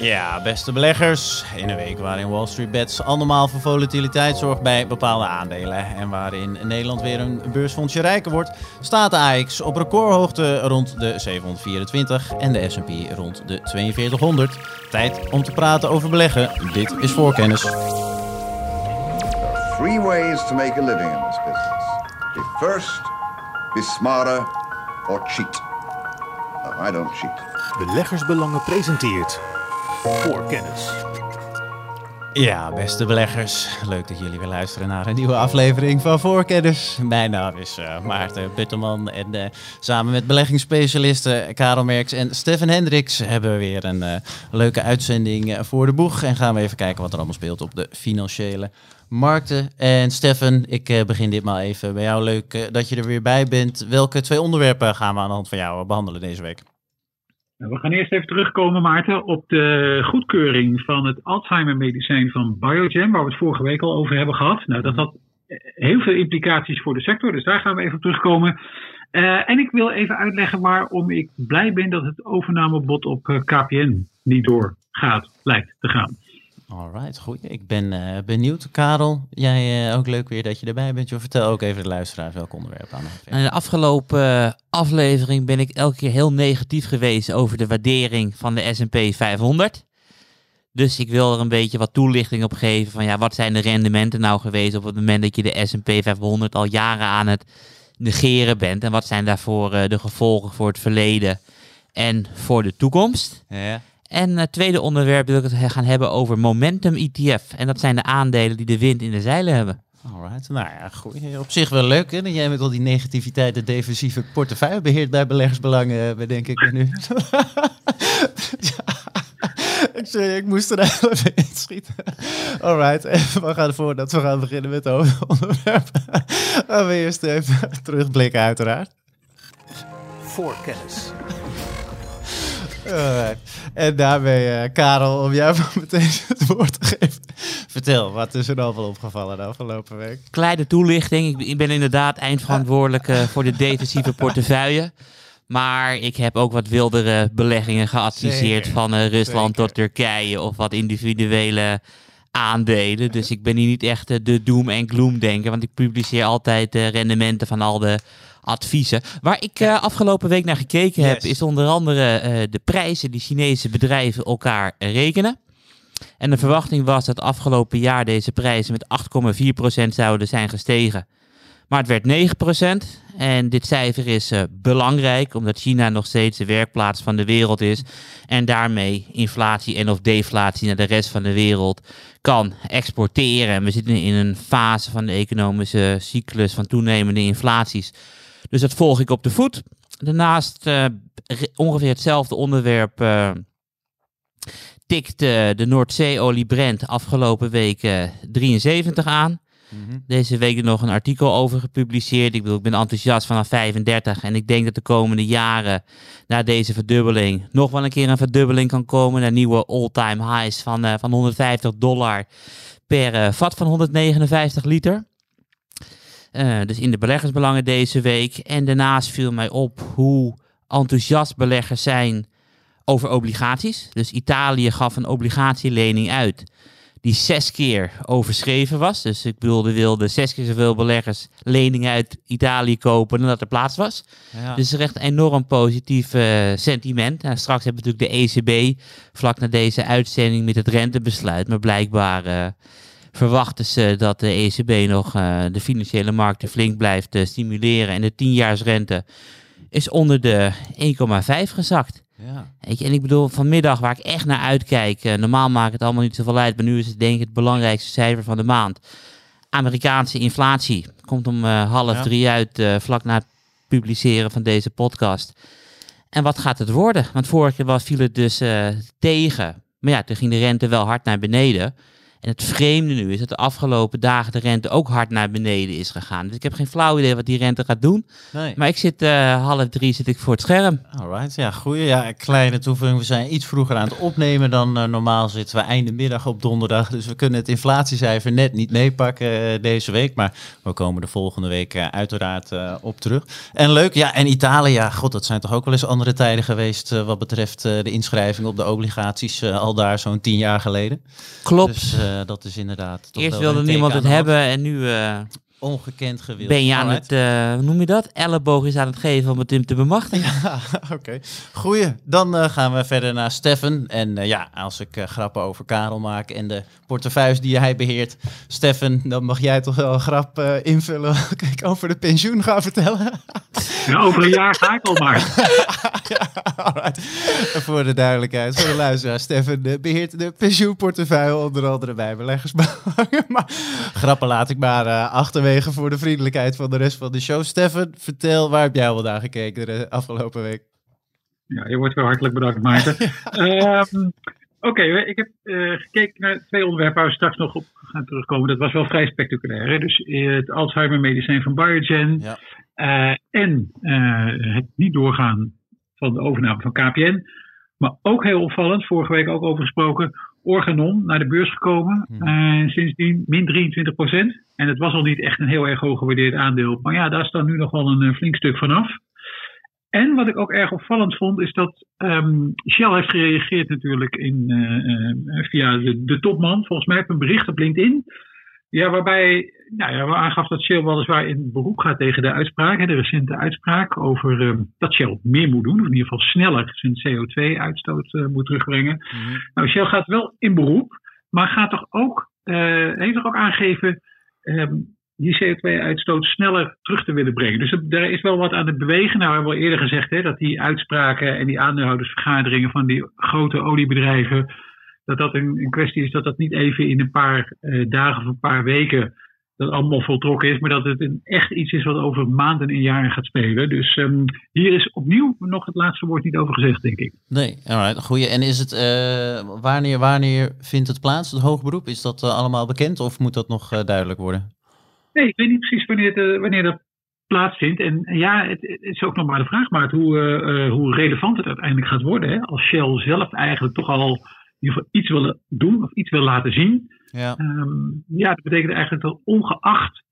Ja, beste beleggers. In een week waarin Wall Street Bets andermaal voor volatiliteit zorgt bij bepaalde aandelen. En waarin Nederland weer een beursfondsje rijker wordt, staat de AX op recordhoogte rond de 724 en de S&P rond de 4200. Tijd om te praten over beleggen. Dit is voorkennis. There are three ways to make a living in this business. Be first, be smarter, or cheat. No, I don't cheat. Beleggersbelangen presenteert voor kennis. Ja, beste beleggers. Leuk dat jullie weer luisteren naar een nieuwe aflevering van Voorkennis. Mijn naam is eh, Maarten Putterman en eh, samen met beleggingsspecialisten Karel Merks en Stefan Hendricks hebben we weer een eh, leuke uitzending voor de boeg. En gaan we even kijken wat er allemaal speelt op de financiële markten. En Stefan, ik begin ditmaal even bij jou. Leuk dat je er weer bij bent. Welke twee onderwerpen gaan we aan de hand van jou behandelen deze week? Nou, we gaan eerst even terugkomen, Maarten, op de goedkeuring van het Alzheimer-medicijn van Biogen, waar we het vorige week al over hebben gehad. Nou, dat had heel veel implicaties voor de sector, dus daar gaan we even op terugkomen. Eh, en ik wil even uitleggen waarom ik blij ben dat het overnamebod op eh, KPN niet doorgaat, lijkt te gaan. Alright, goed. Ik ben eh, benieuwd. Karel, jij eh, ook leuk weer dat je erbij bent. Je vertel ook even de luisteraars welk onderwerp aan de hand In de afgelopen eh, aflevering ben ik elke keer heel negatief geweest over de waardering van de S&P 500. Dus ik wil er een beetje wat toelichting op geven van ja, wat zijn de rendementen nou geweest op het moment dat je de S&P 500 al jaren aan het negeren bent. En wat zijn daarvoor eh, de gevolgen voor het verleden en voor de toekomst. Ja. En het tweede onderwerp wil ik het gaan hebben over Momentum ETF. En dat zijn de aandelen die de wind in de zeilen hebben. Alright, nou ja, goed. Op zich wel leuk, hè? Dat jij met al die negativiteit de defensieve portefeuille beheert bij beleggersbelangen, eh, bedenk ik me nu. ja. Ik, zeg, ik moest er even in schieten. Alright, we gaan voordat we gaan beginnen met het onderwerp. Gaan we eerst even terugblikken, uiteraard. Voor kennis. Alright. En daarmee, eh, Karel, om jou maar meteen het woord te geven. Vertel, wat is er allemaal opgevallen de afgelopen week? Kleine toelichting. Ik, ben inderdaad eindverantwoordelijk eh, voor de defensieve portefeuille. Maar ik heb ook wat wildere beleggingen geadviseerd. Zeker, Van eh, Rusland zeker. tot Turkije. Of wat individuele aandelen. Dus ik ben hier niet echt de doom en gloom denken. Want ik publiceer altijd de rendementen van al de adviezen. Waar ik eh, afgelopen week naar gekeken heb, is onder andere eh, de prijzen die Chinese bedrijven elkaar rekenen. En de verwachting was dat afgelopen jaar deze prijzen met 8,4% zouden zijn gestegen. Maar het werd 9%. En dit cijfer is eh, belangrijk omdat China nog steeds de werkplaats van de wereld is. En daarmee inflatie en of deflatie naar de rest van de wereld kan exporteren. En we zitten in een fase van de economische cyclus van toenemende inflaties. Dus dat volg ik op de voet. Daarnaast eh, ongeveer hetzelfde onderwerp eh, tikt eh, de Noordzee-olie Brent afgelopen week eh, 73 aan. Deze week er nog een artikel over gepubliceerd. Ik bedoel, ik ben enthousiast vanaf 35 en ik denk dat de komende jaren na deze verdubbeling nog wel een keer een verdubbeling kan komen naar nieuwe all-time highs van, van 150 dollar per vat van 159 liter. Eh, dus in de beleggersbelangen deze week. En daarnaast viel mij op hoe enthousiast beleggers zijn over obligaties. Dus Italië gaf een obligatielening uit die zes keer overschreven was. Dus ik bedoel, er wilden zes keer zoveel beleggers leningen uit Italië kopen dan dat er plaats was. Ja. Dus echt een enorm positief eh, sentiment. Nou, straks hebben we natuurlijk de ECB vlak na deze uitzending met het rentebesluit. Maar blijkbaar eh, verwachten ze dat de ECB nog eh, de financiële markten flink blijft eh, stimuleren. En de tienjaarsrente is onder de 1,5 gezakt. ja. Weet je, en ik bedoel, vanmiddag waar ik echt naar uitkijk. eh, normaal maakt het allemaal niet zoveel uit. Maar nu is het denk ik het belangrijkste cijfer van de maand. Amerikaanse inflatie. Komt om half Ja. drie uit, vlak na het publiceren van deze podcast. En wat gaat het worden? Want vorige keer was, viel het dus tegen. Maar ja, toen ging de rente wel hard naar beneden. En het vreemde nu is dat de afgelopen dagen de rente ook hard naar beneden is gegaan. Dus ik heb geen flauw idee wat die rente gaat doen. Nee. Maar ik zit eh, half drie zit ik voor het scherm. Alright, ja, goeie. Ja, kleine toevoeging. We zijn iets vroeger aan het opnemen dan eh, normaal zitten we einde middag op donderdag. Dus we kunnen het inflatiecijfer net niet meepakken eh, deze week. Maar we komen er volgende week uiteraard op terug. En leuk, ja, en Italië, ja, god, dat zijn toch ook wel eens andere tijden geweest wat betreft de inschrijving op de obligaties al daar zo'n tien jaar geleden. Klopt. Dus dat is inderdaad. toch Eerst wilde niemand het hebben en nu eh, Ongekend gewild. ben je aan Alright. het, eh, hoe noem je dat? Elleboog is aan het geven om het hem te bemachtigen. Ja, oké. Goeie. Dan eh, gaan we verder naar Steffen. En eh, ja, als ik eh, grappen over Karel maak en de portefeuilles die hij beheert. Steffen, dan mag jij toch wel een grap invullen ik over de pensioen ga vertellen. Ja, over een jaar ga ik al maar. ja, alright. Voor de duidelijkheid, voor de luisteraar. Steffen eh, beheert de pensioenportefeuille onder andere bij beleggersbelangen. maar grappen laat ik maar eh, achterwege voor de vriendelijkheid van de rest van de show. Steffen, vertel, waar heb jij wel naar gekeken de afgelopen week? Ja, je wordt wel hartelijk bedankt, Maarten. Ehm, Oké, ik heb eh, gekeken naar twee onderwerpen waar we straks nog op gaan terugkomen. Dat was wel vrij spectaculair. Hè? Dus eh, het Alzheimer-medicijn van Biogen Ja. eh, en het niet doorgaan van de overname van KPN. Maar ook heel opvallend, vorige week ook over gesproken, Organon naar de beurs gekomen. En sindsdien min 23 procent. En het was al niet echt een heel erg hoog gewaardeerd aandeel. Maar ja, daar staat nu nog wel een eh, flink stuk vanaf. En wat ik ook erg opvallend vond, is dat ehm, Shell heeft gereageerd natuurlijk in, eh, via de, de topman. Volgens mij op een bericht op LinkedIn. Ja, waarbij nou ja, waar aangaf dat Shell weliswaar in beroep gaat tegen de uitspraak. De recente uitspraak over ehm, dat Shell meer moet doen. Of in ieder geval sneller zijn CO2-uitstoot eh, moet terugbrengen. Mhm. Nou, Shell gaat wel in beroep, maar gaat toch ook, eh, heeft toch ook aangegeven ehm, die CO2-uitstoot sneller terug te willen brengen. Dus er- daar is wel wat aan het bewegen. Nou, we hebben al eerder gezegd hè, dat die uitspraken en die aandeelhoudersvergaderingen van die grote oliebedrijven, dat dat een, een kwestie is dat dat niet even in een paar eh, dagen of een paar weken dat allemaal voltrokken is, maar dat het een echt iets is wat over maanden en jaren gaat spelen. Dus ehm, hier is opnieuw nog het laatste woord niet over gezegd, denk ik. Nee, alright, goeie. En is het, eh, wanneer, wanneer vindt het plaats, het hoger beroep? Is dat eh, allemaal bekend of moet dat nog duidelijk worden? Nee, ik weet niet precies wanneer, het, wanneer dat plaatsvindt. En ja, het, het is ook nog maar de vraag, maar hoe, hoe relevant het uiteindelijk gaat worden. Hè? Als Shell zelf eigenlijk toch al ieder geval iets wil doen of iets wil laten zien. Ja, Ehm, ja, dat betekent eigenlijk dat ongeacht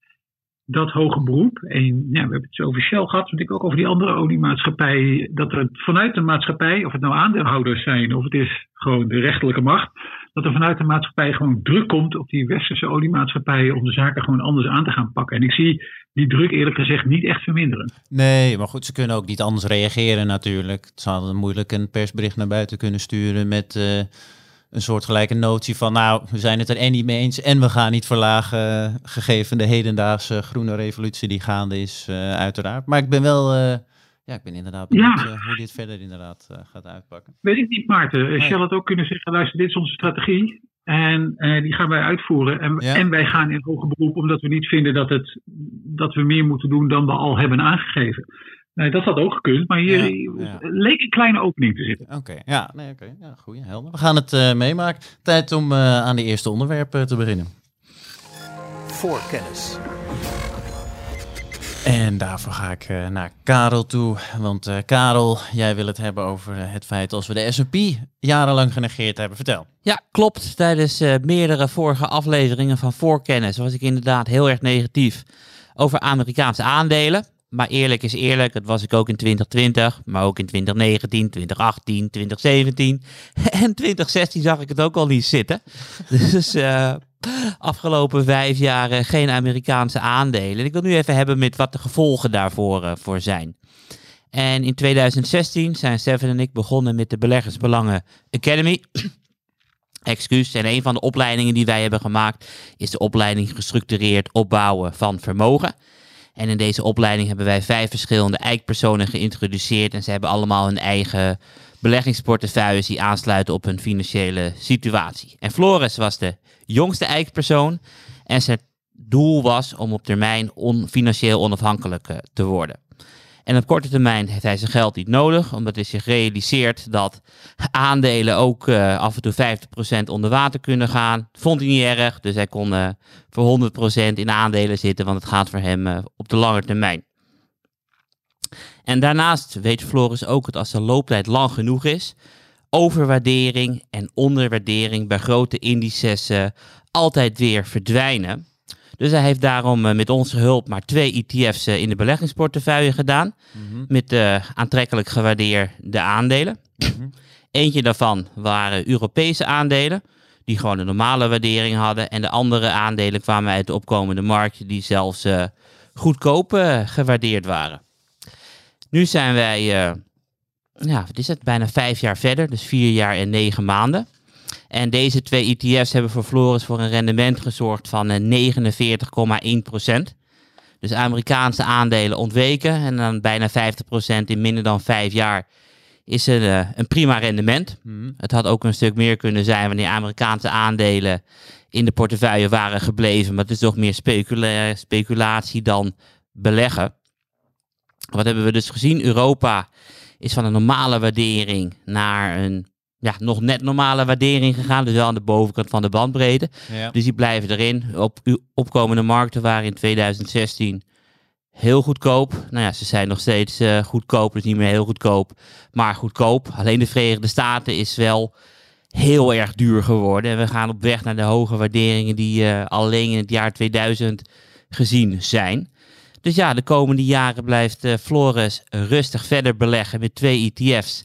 dat hoge beroep, en ja, we hebben het zo over Shell gehad, maar natuurlijk ook over die andere oliemaatschappij, dat er vanuit de maatschappij, of het nou aandeelhouders zijn of het is gewoon de rechterlijke macht, dat er vanuit de maatschappij gewoon druk komt op die westerse oliemaatschappijen om de zaken gewoon anders aan te gaan pakken. En ik zie die druk eerlijk gezegd niet echt verminderen. nee, maar goed, ze kunnen ook niet anders reageren natuurlijk. Ze hadden moeilijk een persbericht naar buiten kunnen sturen met eh, een soortgelijke notie van, nou, we zijn het er en niet mee eens en we gaan niet verlagen, gegeven de hedendaagse groene revolutie die gaande is, eh, uiteraard. Maar ik ben wel, eh, ja, ik ben inderdaad benieuwd Ja. eh, hoe dit verder inderdaad gaat uitpakken. Weet ik niet, Maarten. Nee. Shell had ook kunnen zeggen, luister, dit is onze strategie. En die gaan wij uitvoeren. En, Ja. en wij gaan in hoger beroep omdat we niet vinden dat, het, dat we meer moeten doen dan we al hebben aangegeven. Nee, dat had ook gekund, maar hier Ja, ja. leek een kleine opening te zitten. Oké, ja, nee, oké, ja, goeie, helder. We gaan het eh, meemaken. Tijd om eh, aan de eerste onderwerpen te beginnen. Voorkennis. En daarvoor ga ik eh, naar Karel toe. Want eh, Karel, jij wil het hebben over eh, het feit als we de S&P jarenlang genegeerd hebben. Vertel. Ja, klopt. Tijdens eh, meerdere vorige afleveringen van Voorkennis was ik inderdaad heel erg negatief over Amerikaanse aandelen. Maar eerlijk is eerlijk, dat was ik ook in 2020, maar ook in 2019, 2018, 2017 en 2016 zag ik het ook al niet zitten. Dus eh, afgelopen vijf jaar eh, geen Amerikaanse aandelen. En ik wil nu even hebben met wat de gevolgen daarvoor eh, voor zijn. En in 2016 zijn Seven en ik begonnen met de Beleggersbelangen Academy. Excuus. En een van de opleidingen die wij hebben gemaakt is de opleiding gestructureerd opbouwen van vermogen. En in deze opleiding hebben wij vijf verschillende eikpersonen geïntroduceerd. En ze hebben allemaal hun eigen beleggingsportefeuilles die aansluiten op hun financiële situatie. En Floris was de jongste eikpersoon. En zijn doel was om op termijn financieel onafhankelijk te worden. En op korte termijn heeft hij zijn geld niet nodig, omdat hij zich realiseert dat aandelen ook eh, af en toe 50% onder water kunnen gaan. Vond hij niet erg, dus hij kon eh, voor 100% in aandelen zitten, want het gaat voor hem eh, op de lange termijn. En daarnaast weet Floris ook dat als de looptijd lang genoeg is, overwaardering en onderwaardering bij grote indices altijd weer verdwijnen. Dus hij heeft daarom eh, met onze hulp maar twee ETF's eh, in de beleggingsportefeuille gedaan. Met eh, aantrekkelijk gewaardeerde aandelen. Eentje daarvan waren Europese aandelen, die gewoon een normale waardering hadden. En de andere aandelen kwamen uit de opkomende markt, die zelfs eh, goedkoop gewaardeerd waren. Nu zijn wij, eh, ja, wat is het, bijna vijf jaar verder, dus vier jaar en negen maanden. En deze twee ETF's hebben voor Floris voor een rendement gezorgd van eh, 49,1%. Dus Amerikaanse aandelen ontweken en dan bijna 50% in minder dan vijf jaar is een, eh, een prima rendement. Mhm. Het had ook een stuk meer kunnen zijn wanneer Amerikaanse aandelen in de portefeuille waren gebleven. Maar het is toch meer specula- speculatie dan beleggen. Wat hebben we dus gezien? Europa is van een normale waardering naar een ja, nog net normale waardering gegaan. Dus wel aan de bovenkant van de bandbreedte. Ja. Dus die blijven erin. Op opkomende markten waren in 2016 heel goedkoop. Nou ja, ze zijn nog steeds eh, goedkoop, dus niet meer heel goedkoop, maar goedkoop. Alleen de Verenigde Staten is wel heel erg duur geworden. En we gaan op weg naar de hoge waarderingen die eh, alleen in het jaar 2000 gezien zijn. Dus ja, de komende jaren blijft eh, Flores rustig verder beleggen met twee ETF's.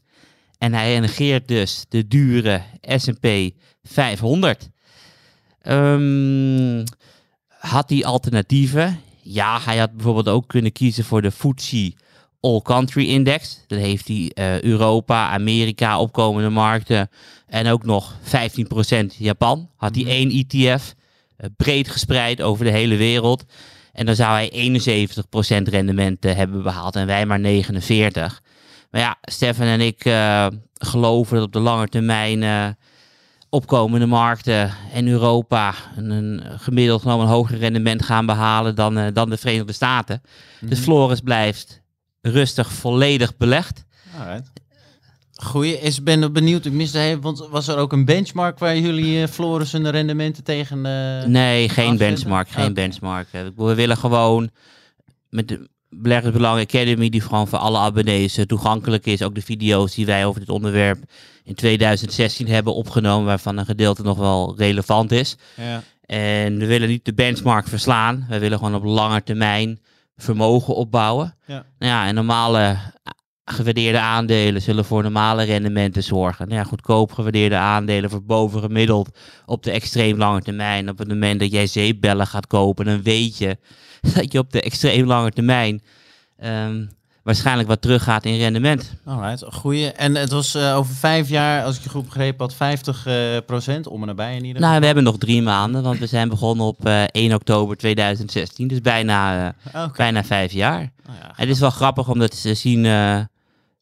En hij negeert dus de dure S&P 500. Ehm, had hij alternatieven? Ja, hij had bijvoorbeeld ook kunnen kiezen voor de FTSE All Country Index. Dan heeft hij eh, Europa, Amerika, opkomende markten en ook nog 15% Japan. Had hij één ETF, eh, breed gespreid over de hele wereld. En dan zou hij 71% rendement hebben behaald en wij maar 49%. Maar ja, Stefan en ik eh, geloven dat op de lange termijn eh, opkomende markten en Europa een, een gemiddeld genomen een hoger rendement gaan behalen dan, eh, dan de Verenigde Staten. Dus Floris blijft rustig volledig belegd. Alright. Goeie, is ben benieuwd. Ik miste heel, want was er ook een benchmark waar jullie Floris hun rendementen tegen? Nee, geen afzetten? benchmark. Geen benchmark. We willen gewoon met de Beleggersbelang Academy, die gewoon voor alle abonnees eh, toegankelijk is. Ook de video's die wij over dit onderwerp in 2016 hebben opgenomen, waarvan een gedeelte nog wel relevant is. Ja. En we willen niet de benchmark verslaan. We willen gewoon op lange termijn vermogen opbouwen. Ja. Nou ja, en normale gewaardeerde aandelen zullen voor normale rendementen zorgen. Nou ja, goedkoop gewaardeerde aandelen voor bovengemiddeld op de extreem lange termijn. Op het moment dat jij zeepbellen gaat kopen, dan weet je dat je op de extreem lange termijn ehm, waarschijnlijk wat teruggaat in rendement. Alright, goeie. En het was eh, over vijf jaar, als ik je goed begrepen had, 50 eh, procent, om en nabij in ieder Nou, geval. we hebben nog drie maanden, want we zijn begonnen op eh, 1 oktober 2016. Dus bijna, eh, bijna vijf jaar. Nou ja, Het is wel grappig om dat te zien eh,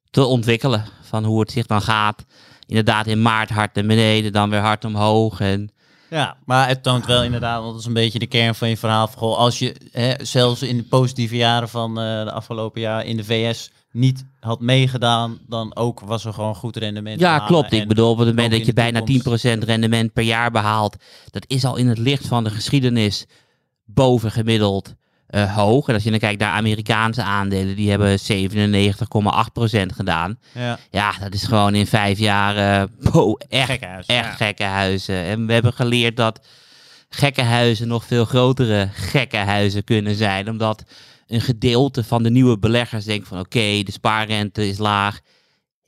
te ontwikkelen. Van hoe het zich dan gaat. Inderdaad, in maart hard naar beneden, dan weer hard omhoog. En Ja, maar het toont wel inderdaad, want dat is een beetje de kern van je verhaal. Van, goh, als je hè, zelfs in de positieve jaren van eh, de afgelopen jaar in de VS niet had meegedaan, dan ook was er gewoon goed rendement. ja, klopt. Ik bedoel, op het moment dat je bijna toekomst- 10% rendement per jaar behaalt. Dat is al in het licht van de geschiedenis boven eh, hoog. En als je dan kijkt naar Amerikaanse aandelen, die hebben 97,8% gedaan. Ja, Ja, dat is gewoon in vijf jaar bo, echt, Gekkenhuis, echt ja. gekke huizen. En we hebben geleerd dat gekke huizen nog veel grotere gekke huizen kunnen zijn. Omdat een gedeelte van de nieuwe beleggers denkt van oké, de spaarrente is laag.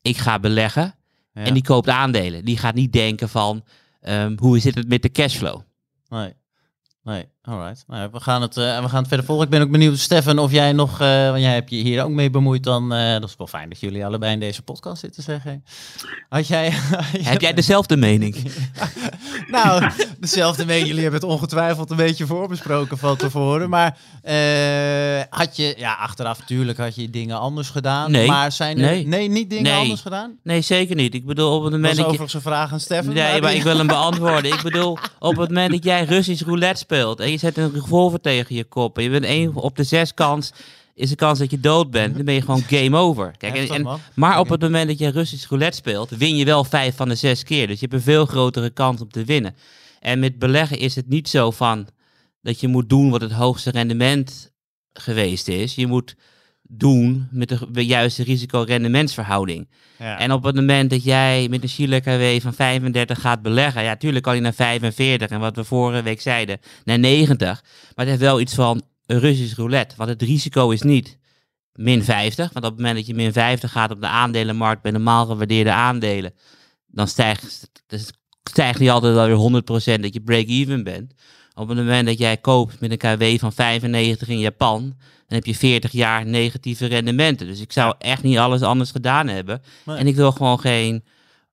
Ik ga beleggen. ja. En die koopt aandelen. Die gaat niet denken van ehm, hoe zit het met de cashflow. Nee. Nee, alright. Nou, we, gaan het, eh, we gaan het verder volgen. Ik ben ook benieuwd, Stefan, of jij nog, eh, want jij hebt je hier ook mee bemoeid dan. eh, dat is wel fijn dat jullie allebei in deze podcast zitten, zeg ik. Had jij... Heb jij dezelfde mening? nou, dezelfde mening. Jullie hebben het ongetwijfeld een beetje voorbesproken van tevoren. Maar had je, ja, achteraf natuurlijk had je dingen anders gedaan. Nee. Maar zijn er, nee, Nee. niet dingen Nee. anders gedaan? Nee, zeker niet. Ik bedoel, op het moment is dat je... overigens een vraag aan Stefan. Nee, maar die- ik wil hem beantwoorden. Ik bedoel, op het moment dat jij Russisch roulette speelt je zet een revolver tegen je kop en je bent één op de zes kans is de kans dat je dood bent. Dan ben je gewoon game over. Kijk, en, en- maar op het moment dat je Russisch roulette speelt, win je wel vijf van de zes keer. Dus je hebt een veel grotere kans om te winnen. En met beleggen is het niet zo van dat je moet doen wat het hoogste rendement geweest is. Je moet doen met de, juiste risico-rendementsverhouding. Ja. En op het moment dat jij met een Chile KW van 35 gaat beleggen, ja, tuurlijk kan je naar 45 en wat we vorige week zeiden, naar 90. Maar het heeft wel iets van een Russisch roulette, want het risico is niet min 50. Want op het moment dat je min 50 gaat op de aandelenmarkt bij normaal gewaardeerde aandelen, dan stijgt, dus stijgt niet altijd alweer 100% dat je break-even bent. Op het moment dat jij koopt met een KW van 95 in Japan, dan heb je 40 jaar negatieve rendementen. Dus ik zou echt niet alles anders gedaan hebben. Nee. En ik wil gewoon geen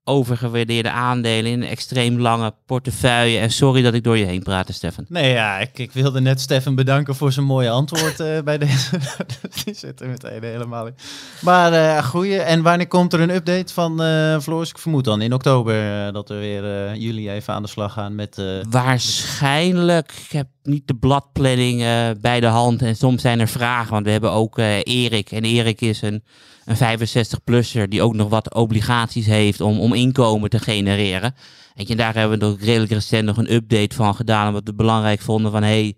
overgewaardeerde aandelen in een extreem lange portefeuille. En sorry dat ik door je heen praatte, Stefan. Nee, ja, ik, ik wilde net Stefan bedanken voor zijn mooie antwoord eh, bij deze. Die zit er meteen helemaal in. Maar eh goeie. En wanneer komt er een update van eh Floris? Ik vermoed dan in oktober dat we weer jullie even aan de slag gaan met... Waarschijnlijk. Ik heb niet de bladplanning bij de hand. En soms zijn er vragen. Want we hebben ook Erik. En Erik is een, een 65-plusser die ook nog wat obligaties heeft om, om inkomen te genereren. En daar hebben we nog redelijk recent nog een update van gedaan. Omdat we belangrijk vonden van... Hey,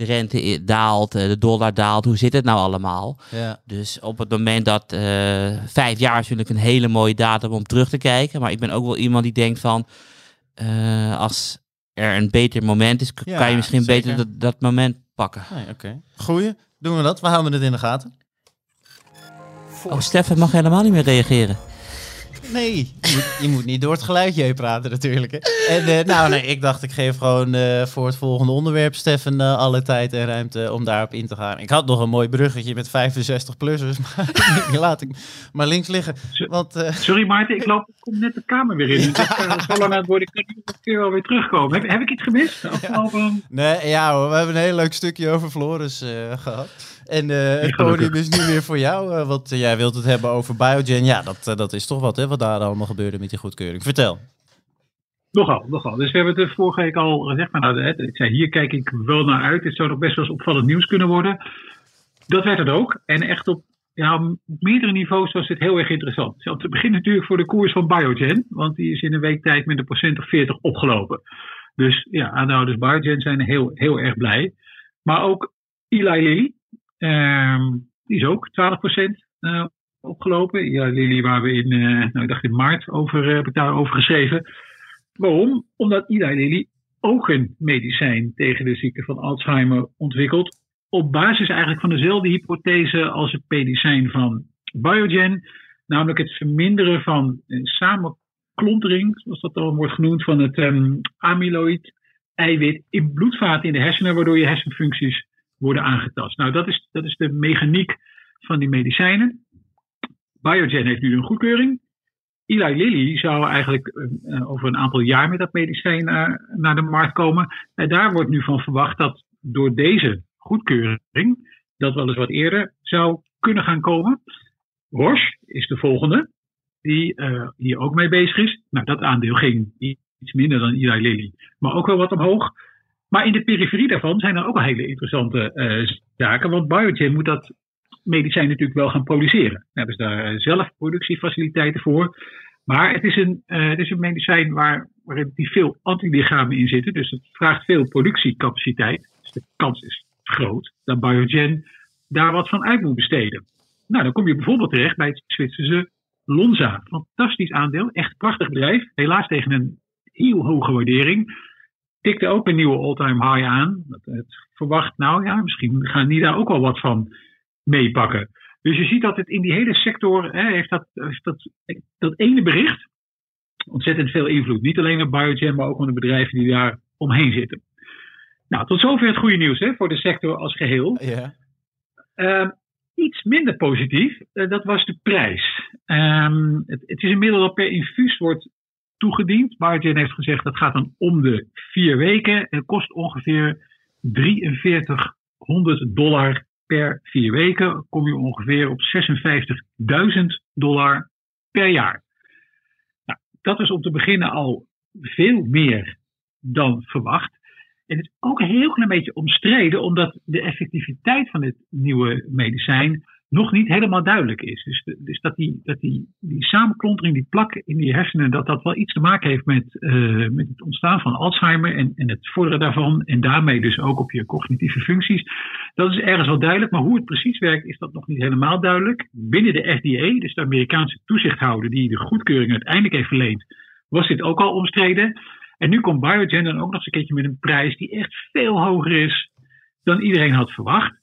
de rente daalt, eh, de dollar daalt. Hoe zit het nou allemaal? ja. Dus op het moment dat eh, vijf jaar is natuurlijk een hele mooie datum om terug te kijken. Maar ik ben ook wel iemand die denkt van, eh, als er een beter moment is, Ja, kan je misschien zeker. beter dat, dat moment pakken. Nee, Oké. Goeie. Doen we dat? We houden het in de gaten. Oh, Stefan mag helemaal niet meer reageren. Nee, je moet, je moet niet door het geluidje heen praten natuurlijk. Hè. En eh, nou nee, ik dacht ik geef gewoon eh, voor het volgende onderwerp Stefan eh, alle tijd en ruimte om daarop in te gaan. Ik had nog een mooi bruggetje met 65-plussers, maar die laat ik maar links liggen. Want eh, Sorry Maarten, ik loop ik kom net de kamer weer in. Dus ik zo lang aan het worden, ik kan een keer wel weer terugkomen. Heb, heb ik iets gemist? Afgelopen... nee, ja hoor, we hebben een heel leuk stukje over Floris eh, gehad. En eh, het podium is nu weer voor jou, eh, want eh, jij wilt het hebben over Biogen. Ja, dat, dat is toch wat hè, wat daar allemaal gebeurde met die goedkeuring. Vertel. Nogal, nogal. Dus we hebben het vorige week al gezegd. Maar nou, ik zei, hier kijk ik wel naar uit. Dit zou nog best wel eens opvallend nieuws kunnen worden. Dat werd het ook. En echt op, ja, op meerdere niveaus was het heel erg interessant. Zelf te beginnen natuurlijk voor de koers van Biogen. Want die is in een week tijd met een procent of 40 opgelopen. Dus ja, aandeelhouders Biogen zijn heel, heel erg blij. Maar ook Eli Lilly. Ehm, die is ook 12% eh, opgelopen. Eli Lilly waar we in, eh, nou, ik dacht in maart over, eh, heb ik daarover geschreven. Waarom? Omdat Eli Lilly ook een medicijn tegen de ziekte van Alzheimer ontwikkelt. Op basis eigenlijk van dezelfde hypothese als het medicijn van Biogen. Namelijk het verminderen van een samenklontering, zoals dat dan wordt genoemd, van het ehm, amyloid eiwit in bloedvaten in de hersenen, waardoor je hersenfuncties worden aangetast. Nou, dat is, dat is de mechaniek van die medicijnen. Biogen heeft nu een goedkeuring. Eli Lilly zou eigenlijk eh, eh, over een aantal jaar met dat medicijn eh, naar de markt komen. En daar wordt nu van verwacht dat door deze goedkeuring dat wel eens wat eerder zou kunnen gaan komen. Roche is de volgende die hier ook mee bezig is. Nou, dat aandeel ging iets minder dan Eli Lilly, maar ook wel wat omhoog. Maar in de periferie daarvan zijn er ook al hele interessante eh, zaken. Want Biogen moet dat medicijn natuurlijk wel gaan produceren. Daar hebben ze daar eh, zelf productiefaciliteiten voor. Maar het is een, eh, het is een medicijn waar relatief veel antilichamen in zitten. Dus het vraagt veel productiecapaciteit. Dus de kans is groot dat Biogen daar wat van uit moet besteden. Nou, dan kom je bijvoorbeeld terecht bij het Zwitserse Lonza. Fantastisch aandeel, echt prachtig bedrijf. Helaas tegen een heel hoge waardering. Tikte ook een nieuwe all-time high aan. Dat Het verwacht, nou ja, misschien gaan die daar ook wel wat van meepakken. Dus je ziet dat het in die hele sector hè, heeft, dat, heeft dat, dat ene bericht ontzettend veel invloed. Niet alleen op Biogen, maar ook op de bedrijven die daar omheen zitten. Nou, tot zover het goede nieuws hè, voor de sector als geheel. Ja. Ehm, iets minder positief, eh, dat was de prijs. Ehm, het, het is inmiddels al per infuus wordt toegediend. Biogen heeft gezegd dat gaat dan om de vier weken. Het kost ongeveer 4300 dollar per vier weken. Kom je ongeveer op 56.000 dollar per jaar. Nou, dat is om te beginnen al veel meer dan verwacht. En het is ook een heel klein beetje omstreden, omdat de effectiviteit van dit nieuwe medicijn nog niet helemaal duidelijk is. Dus, dus dat, die, dat die, die samenklontering, die plak in die hersenen, dat dat wel iets te maken heeft met, eh, met het ontstaan van Alzheimer en, en het vorderen daarvan. En daarmee dus ook op je cognitieve functies. Dat is ergens wel duidelijk, maar hoe het precies werkt, is dat nog niet helemaal duidelijk. Binnen de FDA, dus de Amerikaanse toezichthouder die de goedkeuring uiteindelijk heeft verleend, was dit ook al omstreden. En nu komt Biogen dan ook nog eens een keertje met een prijs die echt veel hoger is dan iedereen had verwacht.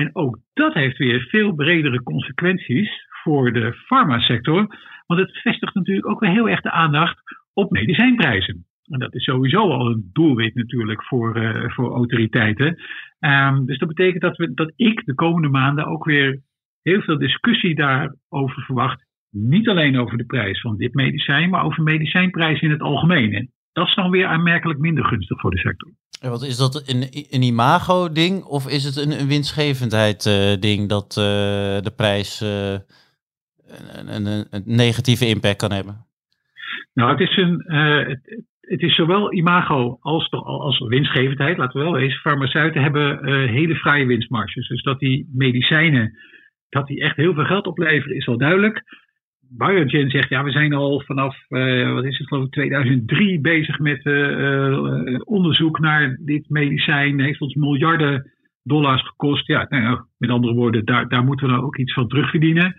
En ook dat heeft weer veel bredere consequenties voor de farmasector. Want het vestigt natuurlijk ook weer heel erg de aandacht op medicijnprijzen. En dat is sowieso al een doelwit natuurlijk voor, eh, voor autoriteiten. Ehm, dus dat betekent dat, we, dat ik de komende maanden ook weer heel veel discussie daarover verwacht. Niet alleen over de prijs van dit medicijn, maar over medicijnprijzen in het algemeen. Dat is dan weer aanmerkelijk minder gunstig voor de sector. En wat is dat een, een imago-ding of is het een, een winstgevendheid-ding dat eh, de prijs eh, een, een, een, negatieve impact kan hebben? Nou, het is, een, eh, het, het is zowel imago als, als winstgevendheid, laten we wel wezen. Farmaceuten hebben eh, hele fraaie winstmarges. Dus dat die medicijnen, dat die echt heel veel geld opleveren, is wel duidelijk. Biogen zegt, ja, we zijn al vanaf, eh, wat is het, geloof ik, 2003 bezig met eh, eh, onderzoek naar dit medicijn. Heeft ons miljarden dollars gekost. Ja, nou met andere woorden, daar, daar moeten we dan ook iets van terugverdienen.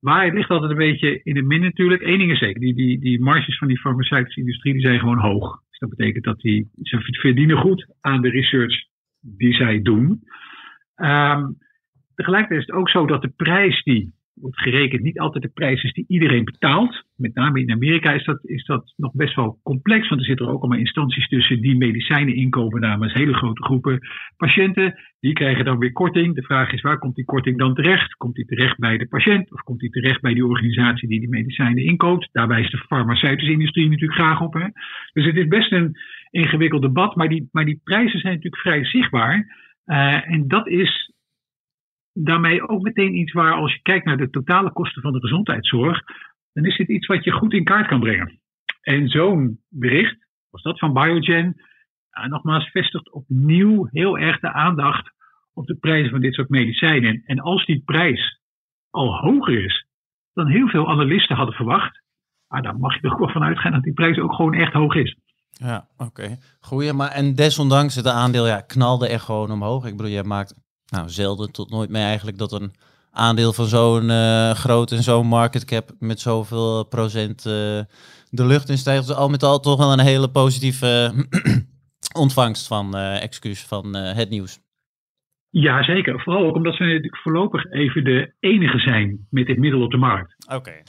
Maar het ligt altijd een beetje in het midden natuurlijk. Eén ding is zeker, die, die, die marges van die farmaceutische industrie die zijn gewoon hoog. Dus dat betekent dat die, ze verdienen goed aan de research die zij doen. Ehm, tegelijkertijd is het ook zo dat de prijs die wordt gerekend niet altijd de prijs is die iedereen betaalt. Met name in Amerika is dat, is dat nog best wel complex, want er zitten er ook allemaal instanties tussen die medicijnen inkopen namens hele grote groepen patiënten. Die krijgen dan weer korting. De vraag is waar komt die korting dan terecht? Komt die terecht bij de patiënt of komt die terecht bij die organisatie die die medicijnen inkoopt? Daarbij is de farmaceutische industrie natuurlijk graag op. Hè? Dus het is best een ingewikkeld debat, maar die, maar die prijzen zijn natuurlijk vrij zichtbaar. Uh, en dat is daarmee ook meteen iets waar, als je kijkt naar de totale kosten van de gezondheidszorg, dan is dit iets wat je goed in kaart kan brengen. En zo'n bericht, als dat van Biogen, ja, nogmaals vestigt opnieuw heel erg de aandacht op de prijzen van dit soort medicijnen. En als die prijs al hoger is dan heel veel analisten hadden verwacht, ah, dan mag je er wel van uitgaan dat die prijs ook gewoon echt hoog is. Ja, oké. Okay. Goeie, maar en desondanks het aandeel ja, knalde echt gewoon omhoog. Ik bedoel, jij maakt nou, zelden tot nooit mee eigenlijk dat een aandeel van zo'n uh, groot en zo'n market cap met zoveel procent uh, de lucht in stijgt. Dus al met al toch wel een hele positieve ontvangst van excuus van het nieuws. Ja, zeker. Vooral ook omdat ze natuurlijk voorlopig even de enige zijn met dit middel op de markt. Oké. Okay.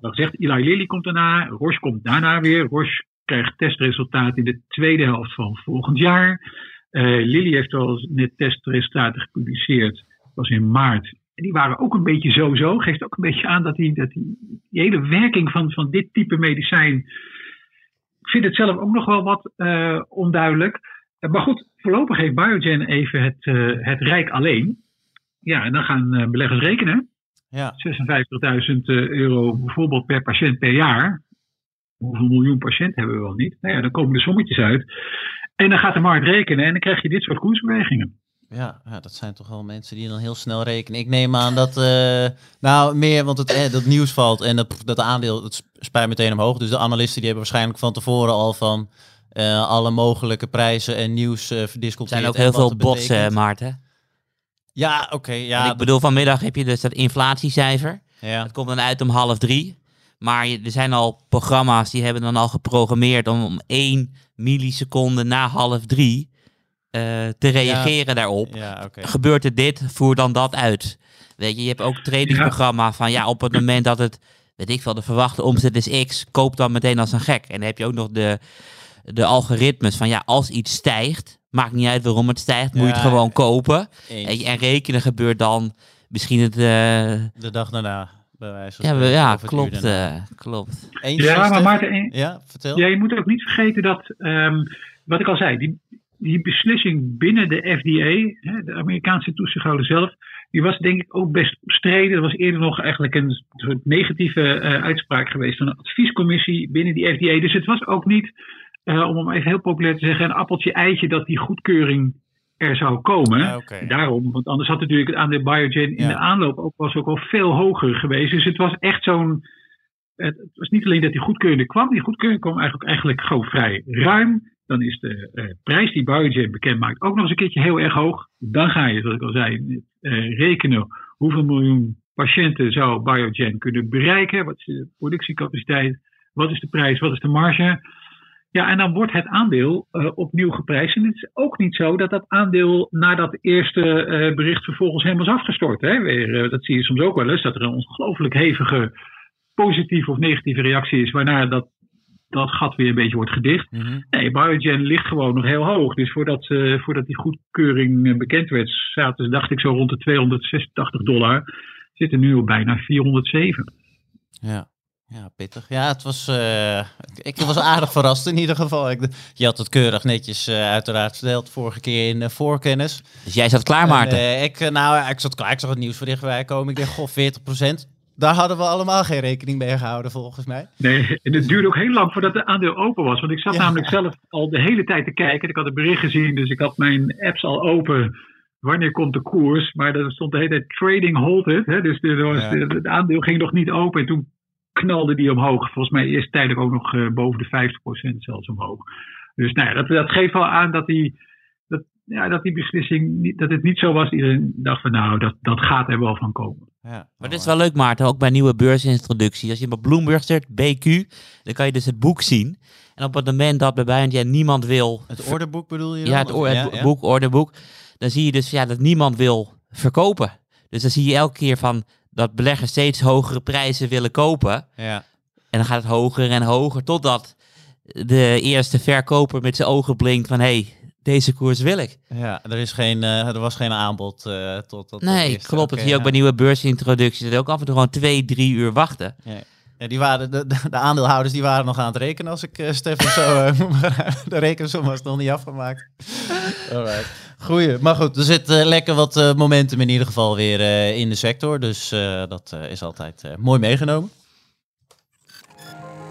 Dat zegt Eli Lilly komt daarna, Roche komt daarna weer. Roche krijgt testresultaten in de tweede helft van volgend jaar. Uh, Lilly heeft al net testresultaten gepubliceerd. Dat was in maart. En die waren ook een beetje zo-zo. Geeft ook een beetje aan dat die, dat die, die hele werking van, van dit type medicijn. Ik vind het zelf ook nog wel wat uh, onduidelijk. Uh, maar goed, voorlopig heeft Biogen even het, het rijk alleen. Ja, en dan gaan beleggers rekenen. Ja. 56.000 euro bijvoorbeeld per patiënt per jaar. Hoeveel miljoen patiënten hebben we wel niet? Nou ja, dan komen de sommetjes uit. En dan gaat de markt rekenen en dan krijg je dit soort koersbewegingen. Ja, ja, dat zijn toch wel mensen die dan heel snel rekenen. Ik neem aan dat, uh, nou meer, want het eh, dat nieuws valt en dat, dat aandeel het spijt meteen omhoog. Dus de analisten die hebben waarschijnlijk van tevoren al van uh, alle mogelijke prijzen en nieuws uh, verdisconteerd. Er zijn ook heel veel bots, uh, Maarten. Ja, oké. Okay, ja, en ik bedoel, vanmiddag heb je dus dat inflatiecijfer. Ja. Dat komt dan uit om half drie. Maar er zijn al programma's die hebben dan al geprogrammeerd om, om één milliseconde na half drie uh, te reageren ja. daarop. Ja, okay. Gebeurt er dit, voer dan dat uit. Weet je, je hebt ook trainingsprogramma van ja, op het moment dat het, weet ik wel, de verwachte omzet is X, koop dan meteen als een gek. En dan heb je ook nog de, de algoritmes van ja, als iets stijgt, maakt niet uit waarom het stijgt, moet je het gewoon kopen. En, en rekenen gebeurt dan misschien het... Uh, de dag daarna. Bij wijze ja, ja klopt, uh, klopt. Ja, maar Maarten, ja, vertel. Ja, je moet ook niet vergeten dat, um, wat ik al zei, die, die beslissing binnen de FDA, hè, de Amerikaanse toezichthouder zelf, die was denk ik ook best omstreden. Er was eerder nog eigenlijk een soort negatieve uh, uitspraak geweest van een adviescommissie binnen die FDA. Dus het was ook niet eh, om hem even heel populair te zeggen, een appeltje-eitje dat die goedkeuring er zou komen. Ah. Daarom, want anders had natuurlijk het aandeel Biogen in Ja. de aanloop ook, was ook al veel hoger geweest. Dus het was echt zo'n. Het was niet alleen dat die goedkeuring kwam, die goedkeuring kwam eigenlijk, eigenlijk gewoon vrij ruim. Dan is de eh, prijs die Biogen bekend maakt ook nog eens een keertje heel erg hoog. Dan ga je, zoals ik al zei, eh, rekenen hoeveel miljoen patiënten zou Biogen kunnen bereiken. Wat is de productiecapaciteit? Wat is de prijs? Wat is de marge? Ja, en dan wordt het aandeel eh, opnieuw geprijsd. En het is ook niet zo dat dat aandeel na dat eerste eh, bericht vervolgens helemaal is afgestort. Hè? Weer, eh, dat zie je soms ook wel eens, dat er een ongelooflijk hevige positieve of negatieve reactie is, waarna dat, dat gat weer een beetje wordt gedicht. Mhm. Nee, Biogen ligt gewoon nog heel hoog. Dus voordat, voordat die goedkeuring bekend werd, zaten dacht ik, zo rond de 286 dollar. Zitten nu op bijna 407. Ja. Ja, pittig. Ja, het was, eh, ik was aardig verrast in ieder geval. Ik, je had het keurig netjes eh, uiteraard verteld vorige keer in eh, voorkennis. Dus jij zat klaar, Maarten. En, eh, ik, nou, ik zat klaar. Ik zag het nieuws voorbij komen. Ik dacht, goh, 40%. Daar hadden we allemaal geen rekening mee gehouden, volgens mij. Nee, en het duurde ook heel lang voordat het aandeel open was. Want ik zat Ja. namelijk zelf al de hele tijd te kijken. Ik had het bericht gezien, dus ik had mijn apps al open. Wanneer komt de koers? Maar er stond de hele tijd trading halted. Hè? Dus er Ja. de- het aandeel ging nog niet open. En toen knalde die omhoog. Volgens mij eerst tijdelijk ook nog eh, boven de 50% zelfs omhoog. Dus nou ja, dat, dat geeft wel aan dat die, dat, ja, dat die beslissing, niet, dat het niet zo was. Iedereen dacht van nou, dat, dat gaat er wel van komen. Ja, Maar dit is wel leuk, Maarten, ook bij nieuwe beursintroductie. Als je op Bloomberg zet, BQ, dan kan je dus het boek zien. En op het moment dat bij Biogen niemand wil... Het orderboek bedoel je Ja, het, boek, orderboek. Dan zie je dus ja, dat niemand wil verkopen. Dus dan zie je elke keer van dat beleggers steeds hogere prijzen willen kopen. Ja. En dan gaat het hoger en hoger, totdat de eerste verkoper met zijn ogen blinkt van... hé, hey, deze koers wil ik. ja, er, is geen, eh, er was geen aanbod eh, tot dat. Nee, klopt. Dat Oké, zie je ook bij nieuwe beursintroducties. Dat je ook af en toe gewoon twee, drie uur wachten. Ja, die waren, de, de, de aandeelhouders die waren nog aan het rekenen als ik eh Stefan zo... eh, de rekensom was nog niet afgemaakt. Alright. Goeie. Maar goed, er zit eh, lekker wat eh, momentum in ieder geval weer eh, in de sector. Dus eh, dat eh, is altijd eh, mooi meegenomen.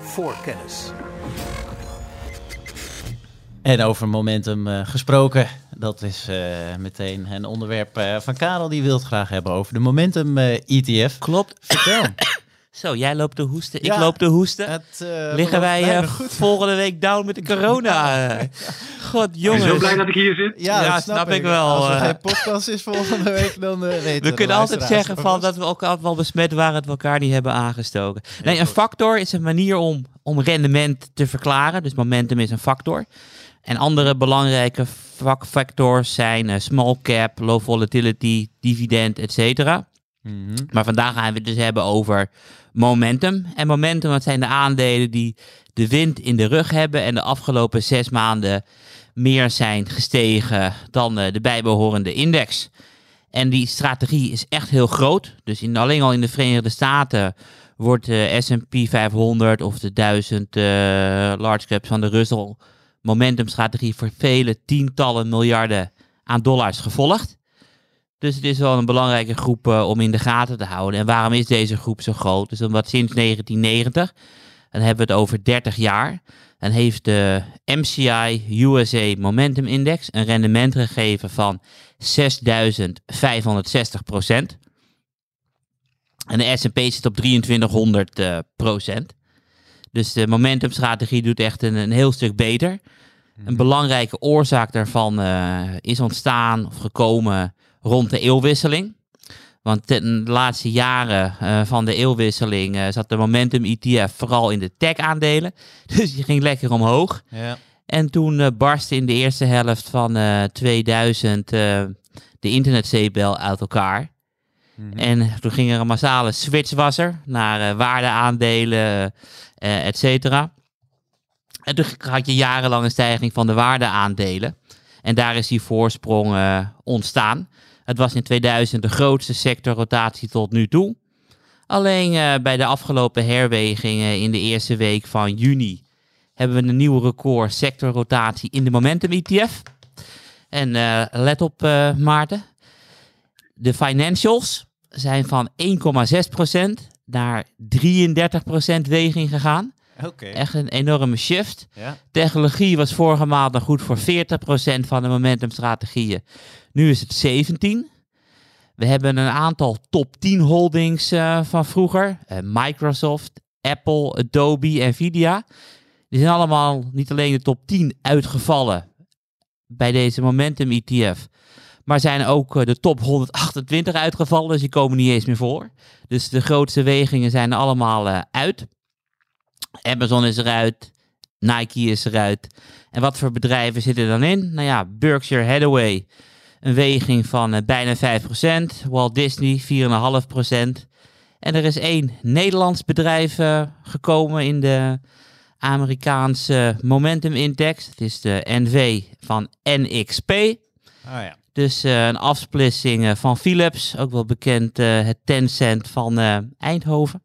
Voorkennis. En over momentum eh, gesproken, dat is eh, meteen een onderwerp eh, van Karel. Die wil het graag hebben over de momentum eh, ETF. Klopt. Vertel. Zo, jij loopt te hoesten, ik loop te hoesten. Het, eh, Liggen wij eh, volgende week down met de corona? God, Ik ben jongens. zo blij dat ik hier zit. Ja, Ja, dat snap ik wel, Als er eh. geen podcast is volgende week, dan eh, weten We de kunnen altijd zeggen van dat we ook altijd wel besmet waren dat we elkaar niet hebben aangestoken. Nee, een factor is een manier om, om rendement te verklaren. Dus momentum is een factor. En andere belangrijke factors zijn small cap, low volatility, dividend, et cetera. Mhm. Maar vandaag gaan we het dus hebben over momentum. En momentum, dat zijn de aandelen die de wind in de rug hebben en de afgelopen zes maanden meer zijn gestegen dan eh, de bijbehorende index. En die strategie is echt heel groot. Dus in, alleen al in de Verenigde Staten wordt de S&P 500 of de 1000 eh, large caps van de Russell momentum strategie voor vele tientallen miljarden aan dollars gevolgd. Dus het is wel een belangrijke groep eh, om in de gaten te houden. En waarom is deze groep zo groot? Dus omdat sinds 1990, dan hebben we het over 30 jaar, dan heeft de MCI USA Momentum Index een rendement gegeven van 6560 procent. En de S&P zit op 2300 eh, procent. Dus de momentumstrategie doet echt een, een heel stuk beter. Een belangrijke oorzaak daarvan eh, is ontstaan of gekomen rond de eeuwwisseling. Want de laatste jaren eh, van de eeuwwisseling eh, zat de Momentum ETF vooral in de tech-aandelen. Dus die ging lekker omhoog. Ja. En toen eh, barstte in de eerste helft van eh 2000 eh, de internetzeepbel uit elkaar. Mhm. En toen ging er een massale switch was er naar waardeaandelen, et cetera. En toen had je jarenlang een stijging van de waardeaandelen. En daar is die voorsprong ontstaan. Het was in 2000 de grootste sectorrotatie tot nu toe. Alleen eh, bij de afgelopen herwegingen in de eerste week van juni hebben we een nieuw record sectorrotatie in de Momentum ETF. En eh, let op eh, Maarten, de financials zijn van 1,6% naar 33% weging gegaan. Echt een enorme shift. Ja. Technologie was vorige maand nog goed voor 40% van de momentumstrategieën. Nu is het 17. We hebben een aantal top 10 holdings eh, van vroeger. Eh, Microsoft, Apple, Adobe, Nvidia. Die zijn allemaal niet alleen de top 10 uitgevallen bij deze Momentum ETF. Maar zijn ook eh, de top 128 uitgevallen, dus die komen niet eens meer voor. Dus de grootste wegingen zijn allemaal uit. Amazon is eruit, Nike is eruit. En wat voor bedrijven zitten er dan in? Nou ja, Berkshire Hathaway, een weging van eh, bijna 5%. Walt Disney, 4,5%. En er is één Nederlands bedrijf eh, gekomen in de Amerikaanse Momentum Index. Het is de NV van NXP. Oh ja. Dus eh, een afsplitsing van Philips, ook wel bekend het Tencent van Eindhoven.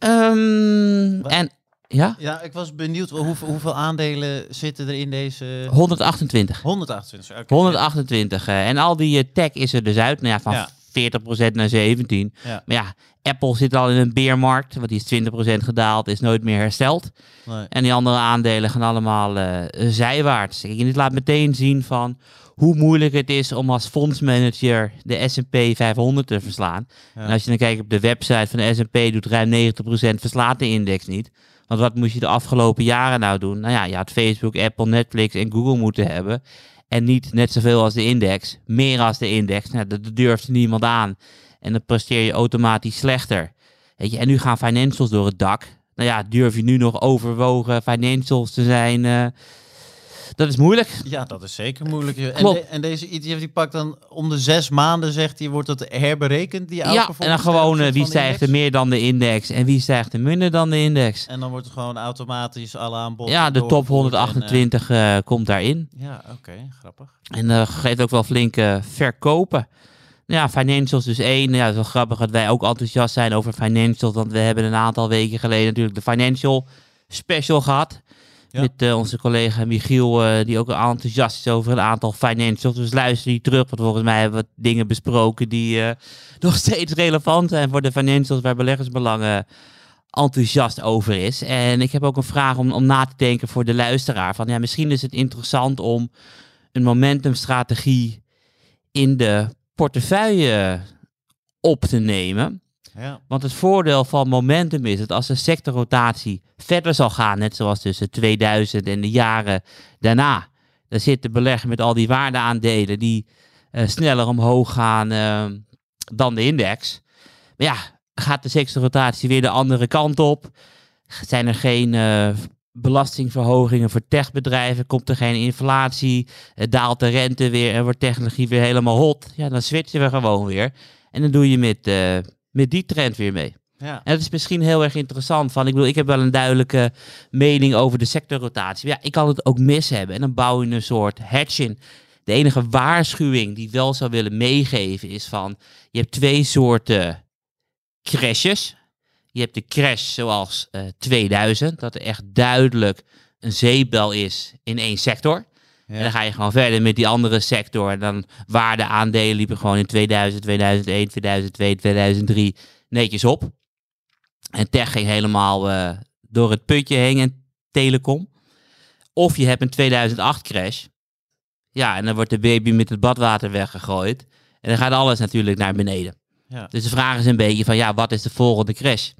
Ehm, en ja, Ja, ik was benieuwd hoeveel, hoeveel aandelen zitten er in deze 128. 128. oké. 128. eh, en al die eh, tech is er dus uit. Nou ja, van Ja. 40% naar 17. Ja. Maar ja, Apple zit al in een beermarkt, want die is 20% gedaald, is nooit meer hersteld. Nee. En die andere aandelen gaan allemaal eh, zijwaarts. En dit laat meteen zien van hoe moeilijk het is om als fondsmanager de S&P 500 te verslaan. Ja. En als je dan kijkt op de website van de S&P, doet ruim 90% verslaat de index niet. Want wat moest je de afgelopen jaren nou doen? Nou ja, je had Facebook, Apple, Netflix en Google moeten hebben. En niet net zoveel als de index, meer als de index. Nou, dat durfde niemand aan. En dan presteer je automatisch slechter. Weet je, en nu gaan financials door het dak. Nou ja, durf je nu nog overwogen financials te zijn? eh, dat is moeilijk. Ja, dat is zeker moeilijk. En, de- en deze ETF die pakt dan om de zes maanden, zegt hij, wordt het herberekend, die Ja, en dan gewoon eh, wie stijgt er meer dan de index en wie stijgt er minder dan de index. En dan wordt het gewoon automatisch alle aanbod Ja, de top doorgevoerd en, eh, 128 eh, komt daarin. ja, oké, grappig. En eh geeft ook wel flinke verkopen. Ja, financials dus één. Ja, het is wel grappig dat wij ook enthousiast zijn over financials. Want we hebben een aantal weken geleden natuurlijk de financial special gehad. Met eh, onze collega Michiel, eh, die ook enthousiast is over een aantal financials. Dus luister die terug, want volgens mij hebben we dingen besproken die eh, nog steeds relevant zijn voor de financials waar beleggersbelangen enthousiast over is. En ik heb ook een vraag om, om na te denken voor de luisteraar. Van ja, misschien is het interessant om een momentumstrategie in de portefeuille op te nemen. Ja, Want het voordeel van momentum is dat als de sectorrotatie verder zal gaan, net zoals tussen 2000 en de jaren daarna, dan zit de belegger met al die waardeaandelen die eh, sneller omhoog gaan eh, dan de index. Maar ja, gaat de sectorrotatie weer de andere kant op? Zijn er geen eh, belastingverhogingen voor techbedrijven? Komt er geen inflatie? Eh, daalt de rente weer en wordt technologie weer helemaal hot? Ja, dan switchen we gewoon weer. En dan doe je met, met die trend weer mee. ja. En dat is misschien heel erg interessant. Van, ik bedoel, ik heb wel een duidelijke mening over de sectorrotatie. Maar ja, ik kan het ook mis hebben. En dan bouw je een soort hedge in. De enige waarschuwing die ik wel zou willen meegeven is van... Je hebt twee soorten crashes. Je hebt de crash zoals eh 2000. Dat er echt duidelijk een zeepbel is in één sector. Ja. En dan ga je gewoon verder met die andere sector. En dan waardeaandelen liepen gewoon in 2000, 2001, 2002, 2003 netjes op. En tech ging helemaal eh, door het putje heen en telecom. Of je hebt een 2008 crash. Ja, en dan wordt de baby met het badwater weggegooid. En dan gaat alles natuurlijk naar beneden. Ja. Dus de vraag is een beetje van, ja, wat is de volgende crash?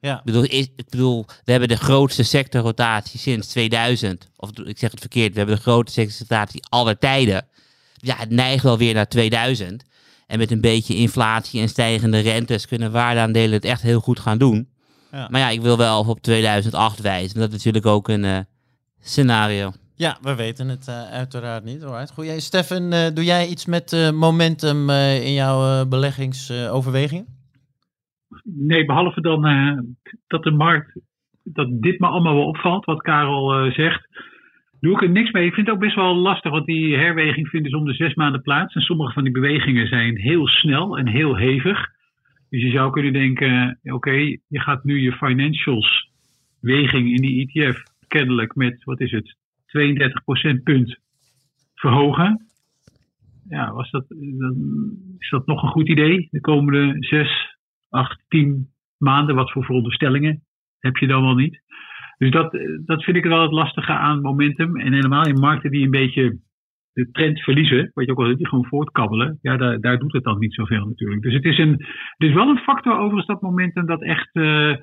Ja. Ik bedoel, is, ik bedoel, we hebben de grootste sectorrotatie sinds 2000. Of ik zeg het verkeerd, we hebben de grootste sectorrotatie aller tijden. Ja, het neigt wel weer naar 2000. En met een beetje inflatie en stijgende rentes kunnen waardeaandelen het echt heel goed gaan doen. Ja. Maar ja, ik wil wel op 2008 wijzen. Dat is natuurlijk ook een eh, scenario. Ja, we weten het eh, uiteraard niet. Alright. Goed, jij, Stefan, eh, doe jij iets met momentum in jouw beleggingsoverwegingen? Nee, behalve dan eh, dat de markt, dat dit me allemaal wel opvalt, wat Karel eh, zegt, doe ik er niks mee. Ik vind het ook best wel lastig, want die herweging vindt dus om de zes maanden plaats. En sommige van die bewegingen zijn heel snel en heel hevig. Dus je zou kunnen denken, oké, je gaat nu je financials weging in die ETF kennelijk met, wat is het, 32 procentpunt verhogen. Ja, was dat, dan is dat nog een goed idee de komende zes, acht, tien maanden? Wat voor veronderstellingen heb je dan wel niet. Dus dat, eh, dat vind ik wel het lastige aan momentum. En helemaal in markten die een beetje de trend verliezen, wat je ook al die gewoon voortkabbelen, ja, daar, daar doet het dan niet zoveel natuurlijk. Dus het is, een, het is wel een factor overigens dat momentum dat echt, uh,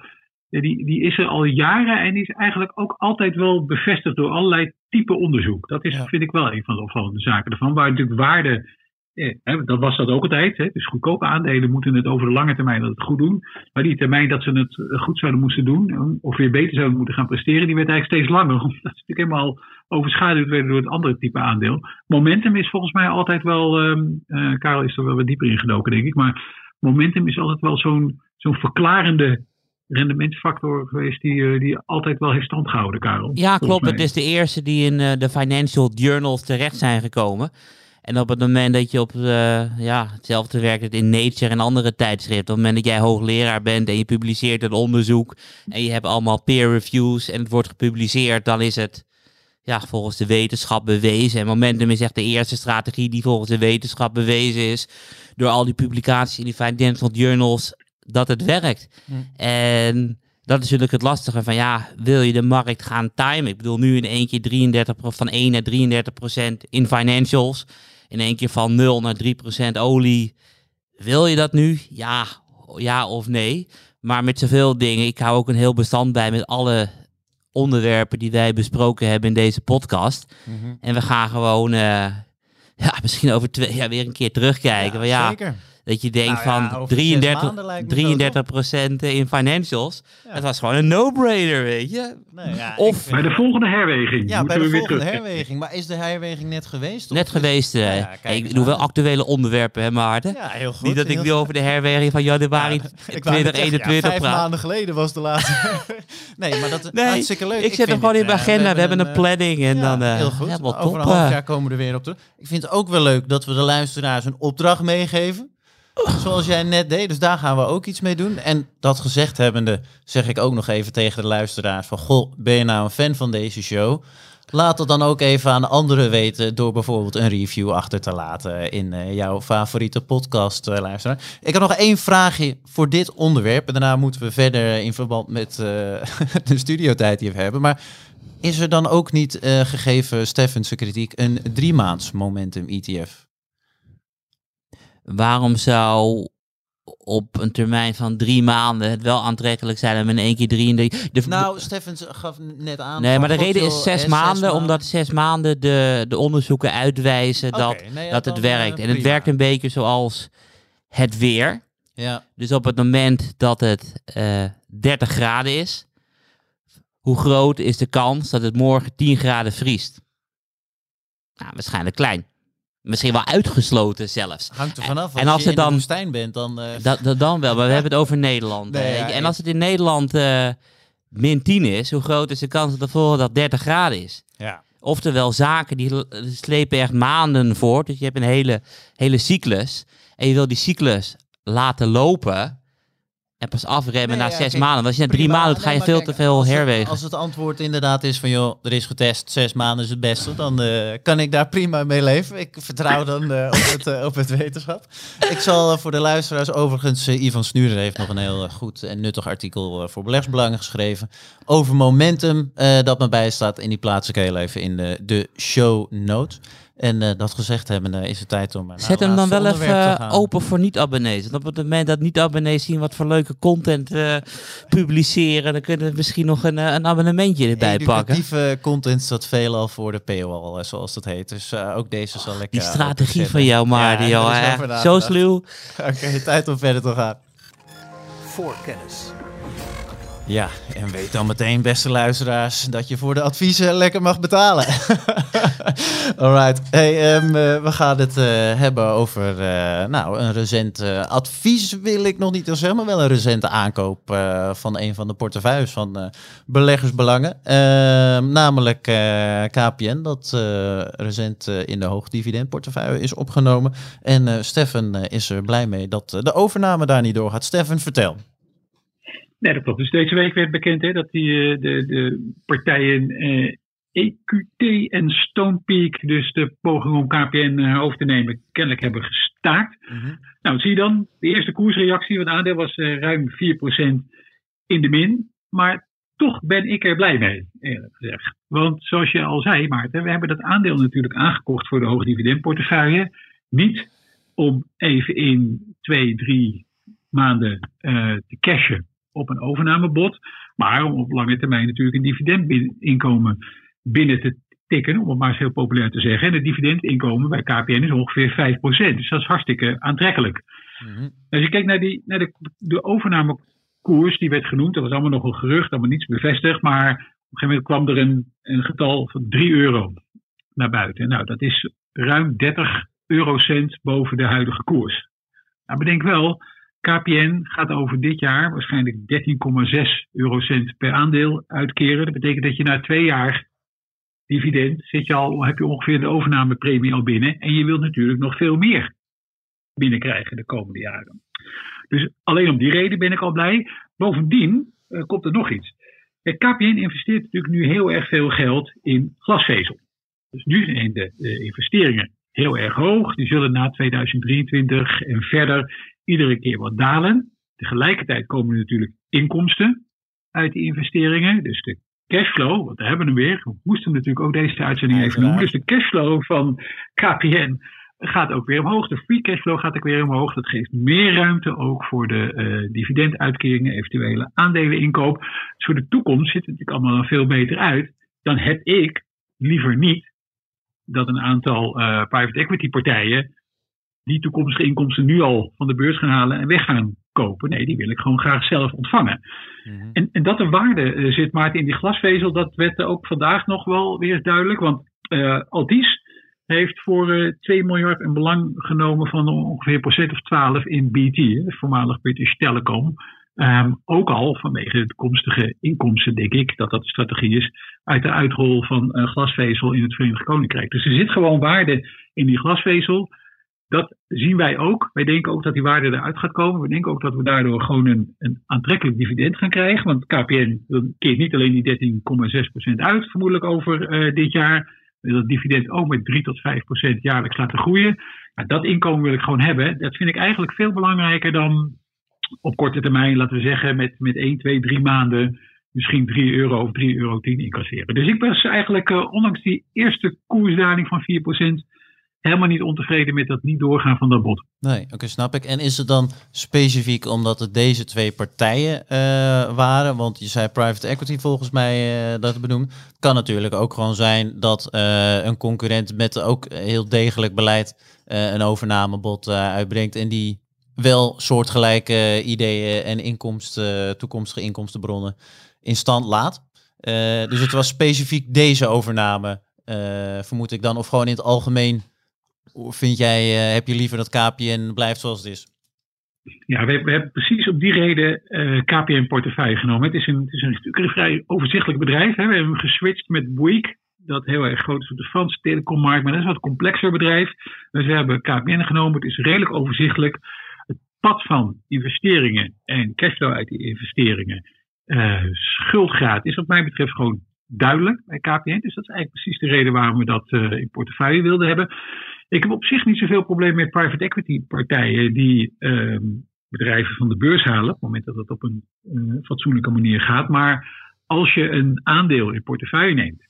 die, die is er al jaren en die is eigenlijk ook altijd wel bevestigd door allerlei type onderzoek. Dat is, Ja. vind ik wel een van de opvallende zaken ervan, waar natuurlijk waarde, eh, hè, dat was dat ook altijd, hè, dus goedkope aandelen moeten het over de lange termijn dat het goed doen, maar die termijn dat ze het eh, goed zouden moeten doen, of weer beter zouden moeten gaan presteren, die werd eigenlijk steeds langer, omdat ze natuurlijk helemaal overschaduwd werden door het andere type aandeel. Momentum is volgens mij altijd wel, ehm eh, Karel is er wel wat dieper in gedoken denk ik, maar momentum is altijd wel zo'n zo'n verklarende rendementsfactor geweest die, eh, die altijd wel heeft stand gehouden, Karel. Ja, klopt. Het is de eerste die in eh, de financial journals terecht zijn gekomen. En op het moment dat je op eh, ja, hetzelfde werkt het in Nature en andere tijdschriften. Op het moment dat jij hoogleraar bent en je publiceert een onderzoek en je hebt allemaal peer reviews en het wordt gepubliceerd, dan is het ja, volgens de wetenschap bewezen. En Momentum is echt de eerste strategie die volgens de wetenschap bewezen is door al die publicaties in die financial journals dat het werkt. En dat is natuurlijk het lastige van ja, wil je de markt gaan timen? Ik bedoel, nu in één keer 33, pro- van 1 naar 33 procent in financials. In één keer van 0 naar 3 procent olie. Wil je dat nu? Ja, ja of nee. Maar met zoveel dingen, ik hou ook een heel bestand bij met alle onderwerpen die wij besproken hebben in deze podcast. Mhm. En we gaan gewoon, eh, ja, misschien over twee jaar weer een keer terugkijken. Maar ja, zeker. Dat je denkt Nou ja, van over zes 33, maanden lijkt me zo, 33 procent in financials. Ja. Het was gewoon een no-brainer, weet je. Nee, ja, Of- Bij de volgende herweging ja, bij moeten de we weer volgende herweging. Maar is de herweging net geweest? of Net geweest. eh, Ja, ja, kijk ik doe wel actuele onderwerpen, hè Maarten? Ja, heel goed. Niet dat ik nu over de herweging van januari Ja, ik wou net zeggen, ja, 2021 vijf praat. maanden geleden was de laatste. nee, maar dat is Nee, hartstikke leuk. ik zet hem gewoon in mijn eh, agenda. We hebben een eh, planning en dan eh heel goed. Over een half jaar komen we er weer op terug. Ik vind het ook wel leuk dat we de luisteraars een opdracht meegeven. Zoals jij net deed. Dus daar gaan we ook iets mee doen. En dat gezegd hebbende zeg ik ook nog even tegen de luisteraars van... Goh, ben je nou een fan van deze show? Laat het dan ook even aan anderen weten door bijvoorbeeld een review achter te laten in eh, jouw favoriete podcast, eh, luisteraar. Ik heb nog één vraagje voor dit onderwerp. En daarna moeten we verder in verband met eh, de studiotijd die we hebben. Maar is er dan ook niet, gegeven Steffense kritiek, een drie maands momentum ETF? Waarom zou op een termijn van drie maanden het wel aantrekkelijk zijn om in één keer drie... De, de, Nou, Steffens gaf net aan... nee, maar de reden is zes eh, maanden, omdat zes maanden de, de onderzoeken uitwijzen dat, nee, ja, dat het dan, eh, werkt. en het werkt een beetje zoals het weer. Ja, Dus op het moment dat het eh 30 graden is, hoe groot is de kans dat het morgen 10 graden vriest? Nou, waarschijnlijk klein. Misschien wel uitgesloten zelfs. hangt er vanaf. Als En als je in dan- de woestijn bent, dan... eh, Dat, dat dan wel, maar we hebben het over Nederland. Nee, hè. ja, en als het in Nederland eh, min 10 is, hoe groot is de kans dat dag 30 graden is? ja. Oftewel, zaken die slepen echt maanden voort. Dus je hebt een hele, hele cyclus. En je wil die cyclus laten lopen. En pas afremmen Nee, na ja, zes kijk, maanden. Want als je na drie maanden doet, ga je veel kijk, te veel het- herwegen. als het antwoord inderdaad is van, joh, er is getest, zes maanden is het beste, dan eh, kan ik daar prima mee leven. Ik vertrouw dan eh, op, het, eh, op het wetenschap. Ik zal voor de luisteraars overigens, Ivan Snuurder heeft nog een heel goed en nuttig artikel voor beleggsbelangen geschreven over momentum dat me bijstaat. En die plaats ik heel even in de, de show notes. En eh, dat gezegd hebben, eh, is het tijd om Zet hem dan wel even eh, open voor niet-abonnees. Want op het moment dat niet-abonnees zien wat voor leuke content publiceren, dan kunnen we misschien nog een, een abonnementje erbij pakken. Educatieve content staat veelal voor de paywall, zoals dat heet. Dus eh, ook deze zal ik... Die strategie van jou, Maarten, Ja, Zo sluw. Oké, tijd om verder te gaan. Voorkennis. Ja, en weet dan meteen, beste luisteraars, dat je voor de adviezen lekker mag betalen. Alright. Hey, ehm, eh, we gaan het eh, hebben over eh, nou, een recent advies, wil ik nog niet zeggen, maar wel een recente aankoop van een van de portefeuilles van beleggersbelangen. Ehm, namelijk KPN, dat recent in de hoogdividendportefeuille is opgenomen. En Stefan is er blij mee dat de overname daar niet doorgaat. Stefan, vertel. Nee, dat klopt. Dus deze week werd bekend hè, dat die, eh, de, de partijen eh, EQT en Stonepeak, dus de poging om KPN eh, over te nemen, kennelijk hebben gestaakt. Nou, zie je dan, de eerste koersreactie, want het aandeel was eh, ruim 4% in de min. Maar toch ben ik er blij mee, eerlijk gezegd. Want zoals je al zei, Maarten, we hebben dat aandeel natuurlijk aangekocht voor de hoogdividendportefeuille. Niet om even in twee, drie maanden uh, te cashen op een overnamebod. Maar om op lange termijn natuurlijk een dividendinkomen binnen te tikken, om het maar eens heel populair te zeggen. En het dividendinkomen bij KPN is ongeveer 5%. Dus dat is hartstikke aantrekkelijk. Mm Als je kijkt naar, die, naar de, de overnamekoers, die werd genoemd, dat was allemaal nog een gerucht, allemaal niets bevestigd. Maar op een gegeven moment kwam er een, een getal van 3 euro naar buiten. Nou, dat is ruim 30 eurocent boven de huidige koers. Nou, bedenk wel, KPN gaat over dit jaar waarschijnlijk 13,6 eurocent per aandeel uitkeren. Dat betekent dat je na twee jaar dividend zit je al, heb je ongeveer de overnamepremie al binnen. En je wilt natuurlijk nog veel meer binnenkrijgen de komende jaren. Dus alleen om die reden ben ik al blij. Bovendien uh, komt er nog iets. KPN investeert natuurlijk nu heel erg veel geld in glasvezel. Dus nu zijn de, de investeringen heel erg hoog. Die zullen na 2023 en verder iedere keer wat dalen. Tegelijkertijd komen er natuurlijk inkomsten uit die investeringen. Dus de cashflow, want daar hebben we hem weer. We moesten natuurlijk ook deze uitzending even noemen. Dus de cashflow van KPN gaat ook weer omhoog. De free cashflow gaat ook weer omhoog. Dat geeft meer ruimte ook voor de uh, dividenduitkeringen, eventuele aandeleninkoop. Dus voor de toekomst ziet het natuurlijk allemaal veel beter uit. Dan heb ik liever niet dat een aantal uh, private equity partijen die toekomstige inkomsten nu al van de beurs gaan halen en weg gaan kopen. Nee, die wil ik gewoon graag zelf ontvangen. Mhm. en, en, dat er waarde uh, zit, Maarten, in die glasvezel, dat werd ook vandaag nog wel weer duidelijk. Want uh, Altis heeft voor uh, 2 miljard een belang genomen van ongeveer procent of 12 in BT, voormalig British Telecom. Um, ook al vanwege de toekomstige inkomsten, denk ik, dat dat de strategie is, uit de uitrol van uh, glasvezel in het Verenigd Koninkrijk. Dus er zit gewoon waarde in die glasvezel. Dat zien wij ook. Wij denken ook dat die waarde eruit gaat komen. We denken ook dat we daardoor gewoon een, een aantrekkelijk dividend gaan krijgen. Want KPN keert niet alleen die 13,6% uit, vermoedelijk over uh, dit jaar. Dat dividend ook met 3 tot 5% jaarlijks laten groeien. Nou, dat inkomen wil ik gewoon hebben. Dat vind ik eigenlijk veel belangrijker dan op korte termijn, laten we zeggen, met, met 1, 2, 3 maanden misschien 3 euro of 3,10 euro incasseren. Dus ik was eigenlijk, uh, ondanks die eerste koersdaling van 4%, helemaal niet ontevreden met dat niet doorgaan van dat bod. Nee, oké, snap ik. En is het dan specifiek omdat het deze twee partijen uh, waren? Want je zei private equity volgens mij uh, dat benoemd. Kan natuurlijk ook gewoon zijn dat uh, een concurrent met ook heel degelijk beleid een overnamebod uitbrengt en die wel soortgelijke ideeën en inkomsten, toekomstige inkomstenbronnen in stand laat. dus het was specifiek deze overname, vermoed ik dan, of gewoon in het algemeen vind jij, uh, heb je liever dat KPN blijft zoals het is? Ja, we, hebben precies op die reden uh, KPN portefeuille genomen. Het is, een, het is een, een vrij overzichtelijk bedrijf. Hè. We hebben geswitcht met Bouygues, dat heel erg groot is op de Franse telecommarkt, maar dat is een wat complexer bedrijf. Dus we hebben KPN genomen. Het is redelijk overzichtelijk. Het pad van investeringen en cashflow uit die investeringen, uh, schuldgraad, is wat mij betreft gewoon duidelijk bij KPN. Dus dat is eigenlijk precies de reden waarom we dat in portefeuille wilden hebben. Ik heb op zich niet zoveel probleem met private equity partijen die uh, bedrijven van de beurs halen, op het moment dat het op een uh, fatsoenlijke manier gaat. Maar als je een aandeel in portefeuille neemt,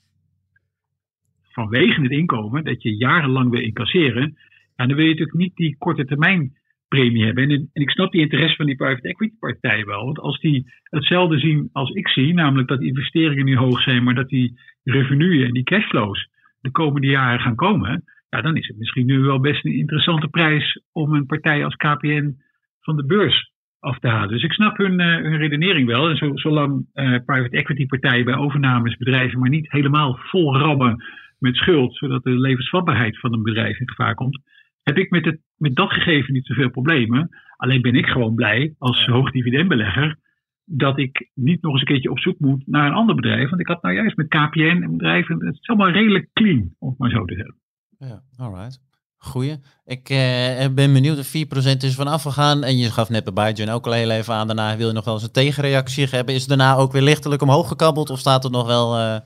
vanwege het inkomen dat je jarenlang wil incasseren, dan wil je natuurlijk niet die korte termijn premie hebben. En, en, ik snap die interesse van die private equity partijen wel. Want als die hetzelfde zien als ik zie, namelijk dat investeringen nu hoog zijn, maar dat die revenuen en die cashflows de komende jaren gaan komen, ja, dan is het misschien nu wel best een interessante prijs om een partij als KPN van de beurs af te halen. Dus ik snap hun, uh, hun redenering wel. En zo, zolang uh, private equity partijen bij overnames bedrijven maar niet helemaal vol rammen met schuld, zodat de levensvatbaarheid van een bedrijf in gevaar komt, heb ik met, het, met dat gegeven niet zoveel problemen. Alleen ben ik gewoon blij als hoogdividendbelegger dat ik niet nog eens een keertje op zoek moet naar een ander bedrijf. Want ik had nou juist met KPN een bedrijf, het is allemaal redelijk clean, om het maar zo te zeggen. Ja, alright. Goeie. Ik uh, ben benieuwd, de 4% is vanaf gegaan. En je gaf net bij Biden ook al heel even aan. Daarna wil je nog wel eens een tegenreactie hebben. Is daarna ook weer lichtelijk omhoog gekabbeld? Of staat het nog wel uh,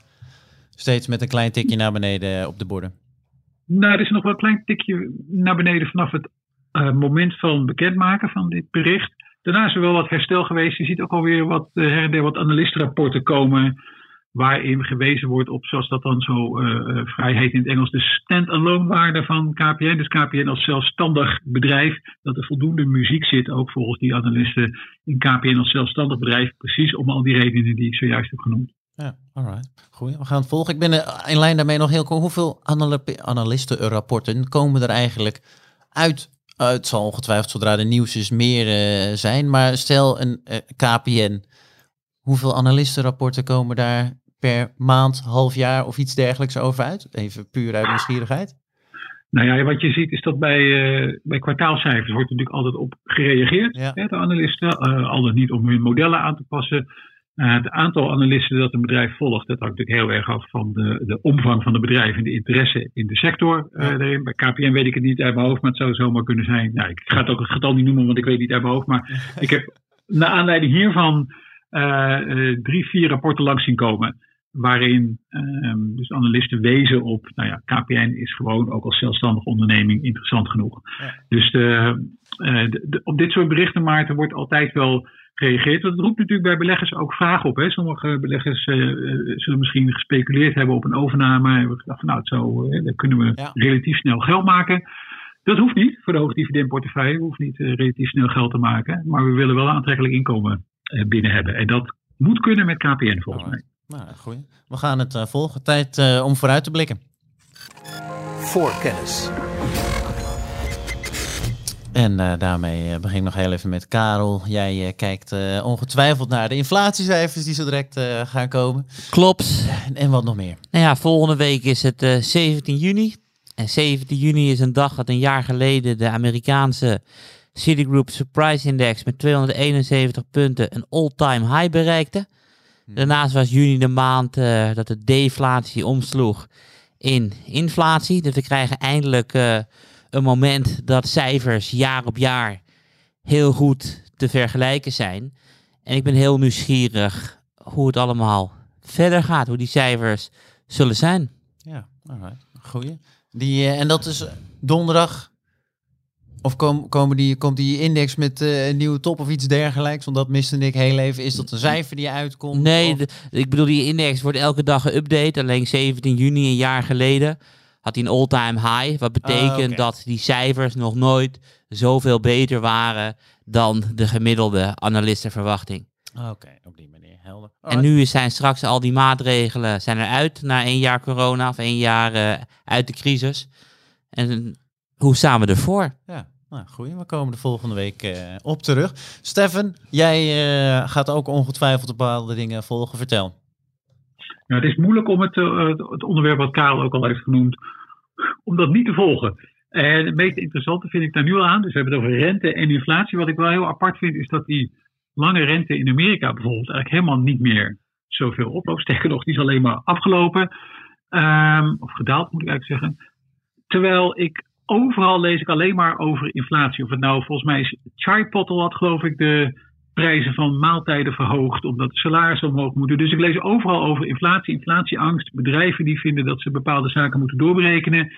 steeds met een klein tikje naar beneden op de borden? Nou, er is nog wel een klein tikje naar beneden vanaf het uh, moment van bekendmaken van dit bericht. Daarna is er wel wat herstel geweest. Je ziet ook alweer wat her en der wat analistenrapporten komen. Waarin gewezen wordt op, zoals dat dan zo uh, vrij heet in het Engels, de stand-alone waarde van KPN. Dus KPN als zelfstandig bedrijf. Dat er voldoende muziek zit, ook volgens die analisten, in KPN als zelfstandig bedrijf. Precies om al die redenen die ik zojuist heb genoemd. Ja, alright. Goed, we gaan het volgen. Ik ben in lijn daarmee nog heel kort. Hoeveel analistenrapporten komen er eigenlijk uit? Het zal ongetwijfeld zodra de nieuws is meer uh, zijn. Maar stel een uh, KPN. Hoeveel analistenrapporten komen daar per maand, half jaar of iets dergelijks over uit? Even puur uit nieuwsgierigheid. Nou ja, wat je ziet is dat bij, uh, bij kwartaalcijfers wordt natuurlijk altijd op gereageerd. Ja. Hè, de analisten, altijd niet om hun modellen aan te passen. Uh, het aantal analisten dat een bedrijf volgt, dat hangt natuurlijk heel erg af van de, de omvang van de bedrijf en de interesse in de sector uh, daarin. Bij KPN weet ik het niet uit mijn hoofd, maar het zou zomaar kunnen zijn. Nou, ik ga het ook het getal niet noemen, want ik weet het niet uit mijn hoofd. Maar ik heb naar aanleiding hiervan uh, drie, vier rapporten langs zien komen. Waarin um, dus analisten wezen op, nou ja, KPN is gewoon ook als zelfstandige onderneming interessant genoeg. Ja. Dus de, de, de, op dit soort berichten, Maarten, wordt altijd wel gereageerd. Want het roept natuurlijk bij beleggers ook vragen op. Hè. Sommige beleggers uh, zullen misschien gespeculeerd hebben op een overname. Hebben gedacht van nou, het zo, uh, dan kunnen we ja. relatief snel geld maken. Dat hoeft niet voor de hoogdividendportefeuille. We hoeven niet uh, relatief snel geld te maken. Maar we willen wel aantrekkelijk inkomen binnen hebben. En dat moet kunnen met KPN volgens mij. Nou, goed. We gaan het volgen. Tijd om vooruit te blikken. Voorkennis. En uh, daarmee begin ik nog heel even met Karel. Jij uh, kijkt ongetwijfeld naar de inflatiecijfers die zo direct gaan komen. Klopt. En, en, wat nog meer? Nou ja, volgende week is het 17 juni. En 17 juni is een dag dat een jaar geleden de Amerikaanse Citigroup Surprise Index met 271 punten een all-time high bereikte. Hmm. Daarnaast was juni de maand dat de deflatie omsloeg in inflatie. Dus we krijgen eindelijk een moment dat cijfers jaar op jaar heel goed te vergelijken zijn. En ik ben heel nieuwsgierig hoe het allemaal verder gaat, hoe die cijfers zullen zijn. Ja, alright. goeie. Die, uh, en dat is donderdag. Of kom, komen die, komt die index met uh, een nieuwe top of iets dergelijks? Want dat miste ik heel even. Is dat een cijfer die uitkomt? Nee, de, ik bedoel, die index wordt elke dag geüpdate. Alleen 17 juni, een jaar geleden, had hij een all-time high. Wat betekent uh, okay. dat die cijfers nog nooit zoveel beter waren dan de gemiddelde analistenverwachting. Oké, okay, op die manier, helder. Alright. En nu zijn straks al die maatregelen zijn eruit na één jaar corona of één jaar uh, uit de crisis. En hoe staan we ervoor? Ja, nou goed, we komen de volgende week uh, op terug. Stefan, jij uh, gaat ook ongetwijfeld bepaalde dingen volgen. Vertel. Nou, het is moeilijk om het, uh, het onderwerp wat Karel ook al heeft genoemd, om dat niet te volgen. En het meest interessante vind ik daar nu al aan. Dus we hebben het over rente en inflatie. Wat ik wel heel apart vind, is dat die lange rente in Amerika bijvoorbeeld eigenlijk helemaal niet meer zoveel oploopt. Sterker nog, die is alleen maar afgelopen. Um, of gedaald, moet ik eigenlijk zeggen. Terwijl ik overal lees ik alleen maar over inflatie. Of het nou, volgens mij is Chai Pottel had geloof ik de prijzen van maaltijden verhoogd, omdat de salarissen omhoog moeten. Dus ik lees overal over inflatie, inflatieangst, bedrijven die vinden dat ze bepaalde zaken moeten doorberekenen.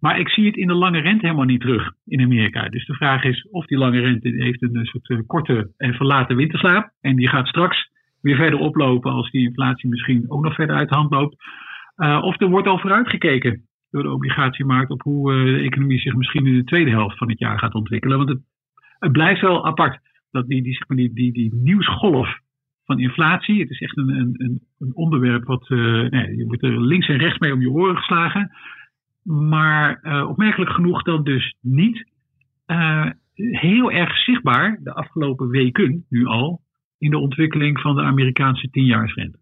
Maar ik zie het in de lange rente helemaal niet terug in Amerika. Dus de vraag is of die lange rente heeft een soort uh, korte en verlaten winterslaap. En die gaat straks weer verder oplopen als die inflatie misschien ook nog verder uit de hand loopt. Uh, of er wordt al vooruitgekeken door de obligatiemarkt op hoe uh, de economie zich misschien in de tweede helft van het jaar gaat ontwikkelen. Want het, blijft wel apart dat die, die, die, die, die nieuwsgolf van inflatie. Het is echt een, een, een onderwerp wat. Uh, nee, je wordt er links en rechts mee om je oren geslagen. Maar uh, opmerkelijk genoeg dan dus niet heel erg zichtbaar de afgelopen weken nu al in de ontwikkeling van de Amerikaanse tienjaarsrente.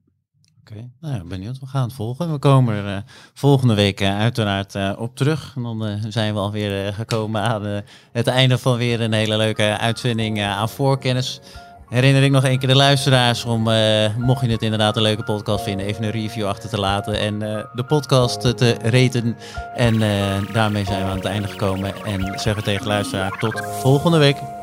Oké, nou benieuwd. We gaan het volgen. We komen er uh, volgende week uh, uiteraard uh, op terug. En dan zijn we alweer gekomen aan het einde van weer een hele leuke uitzending aan voorkennis. Herinner ik nog een keer de luisteraars om, mocht je het inderdaad een leuke podcast vinden, even een review achter te laten en de podcast te raten. En daarmee zijn we aan het einde gekomen. En zeggen tegen luisteraar tot volgende week.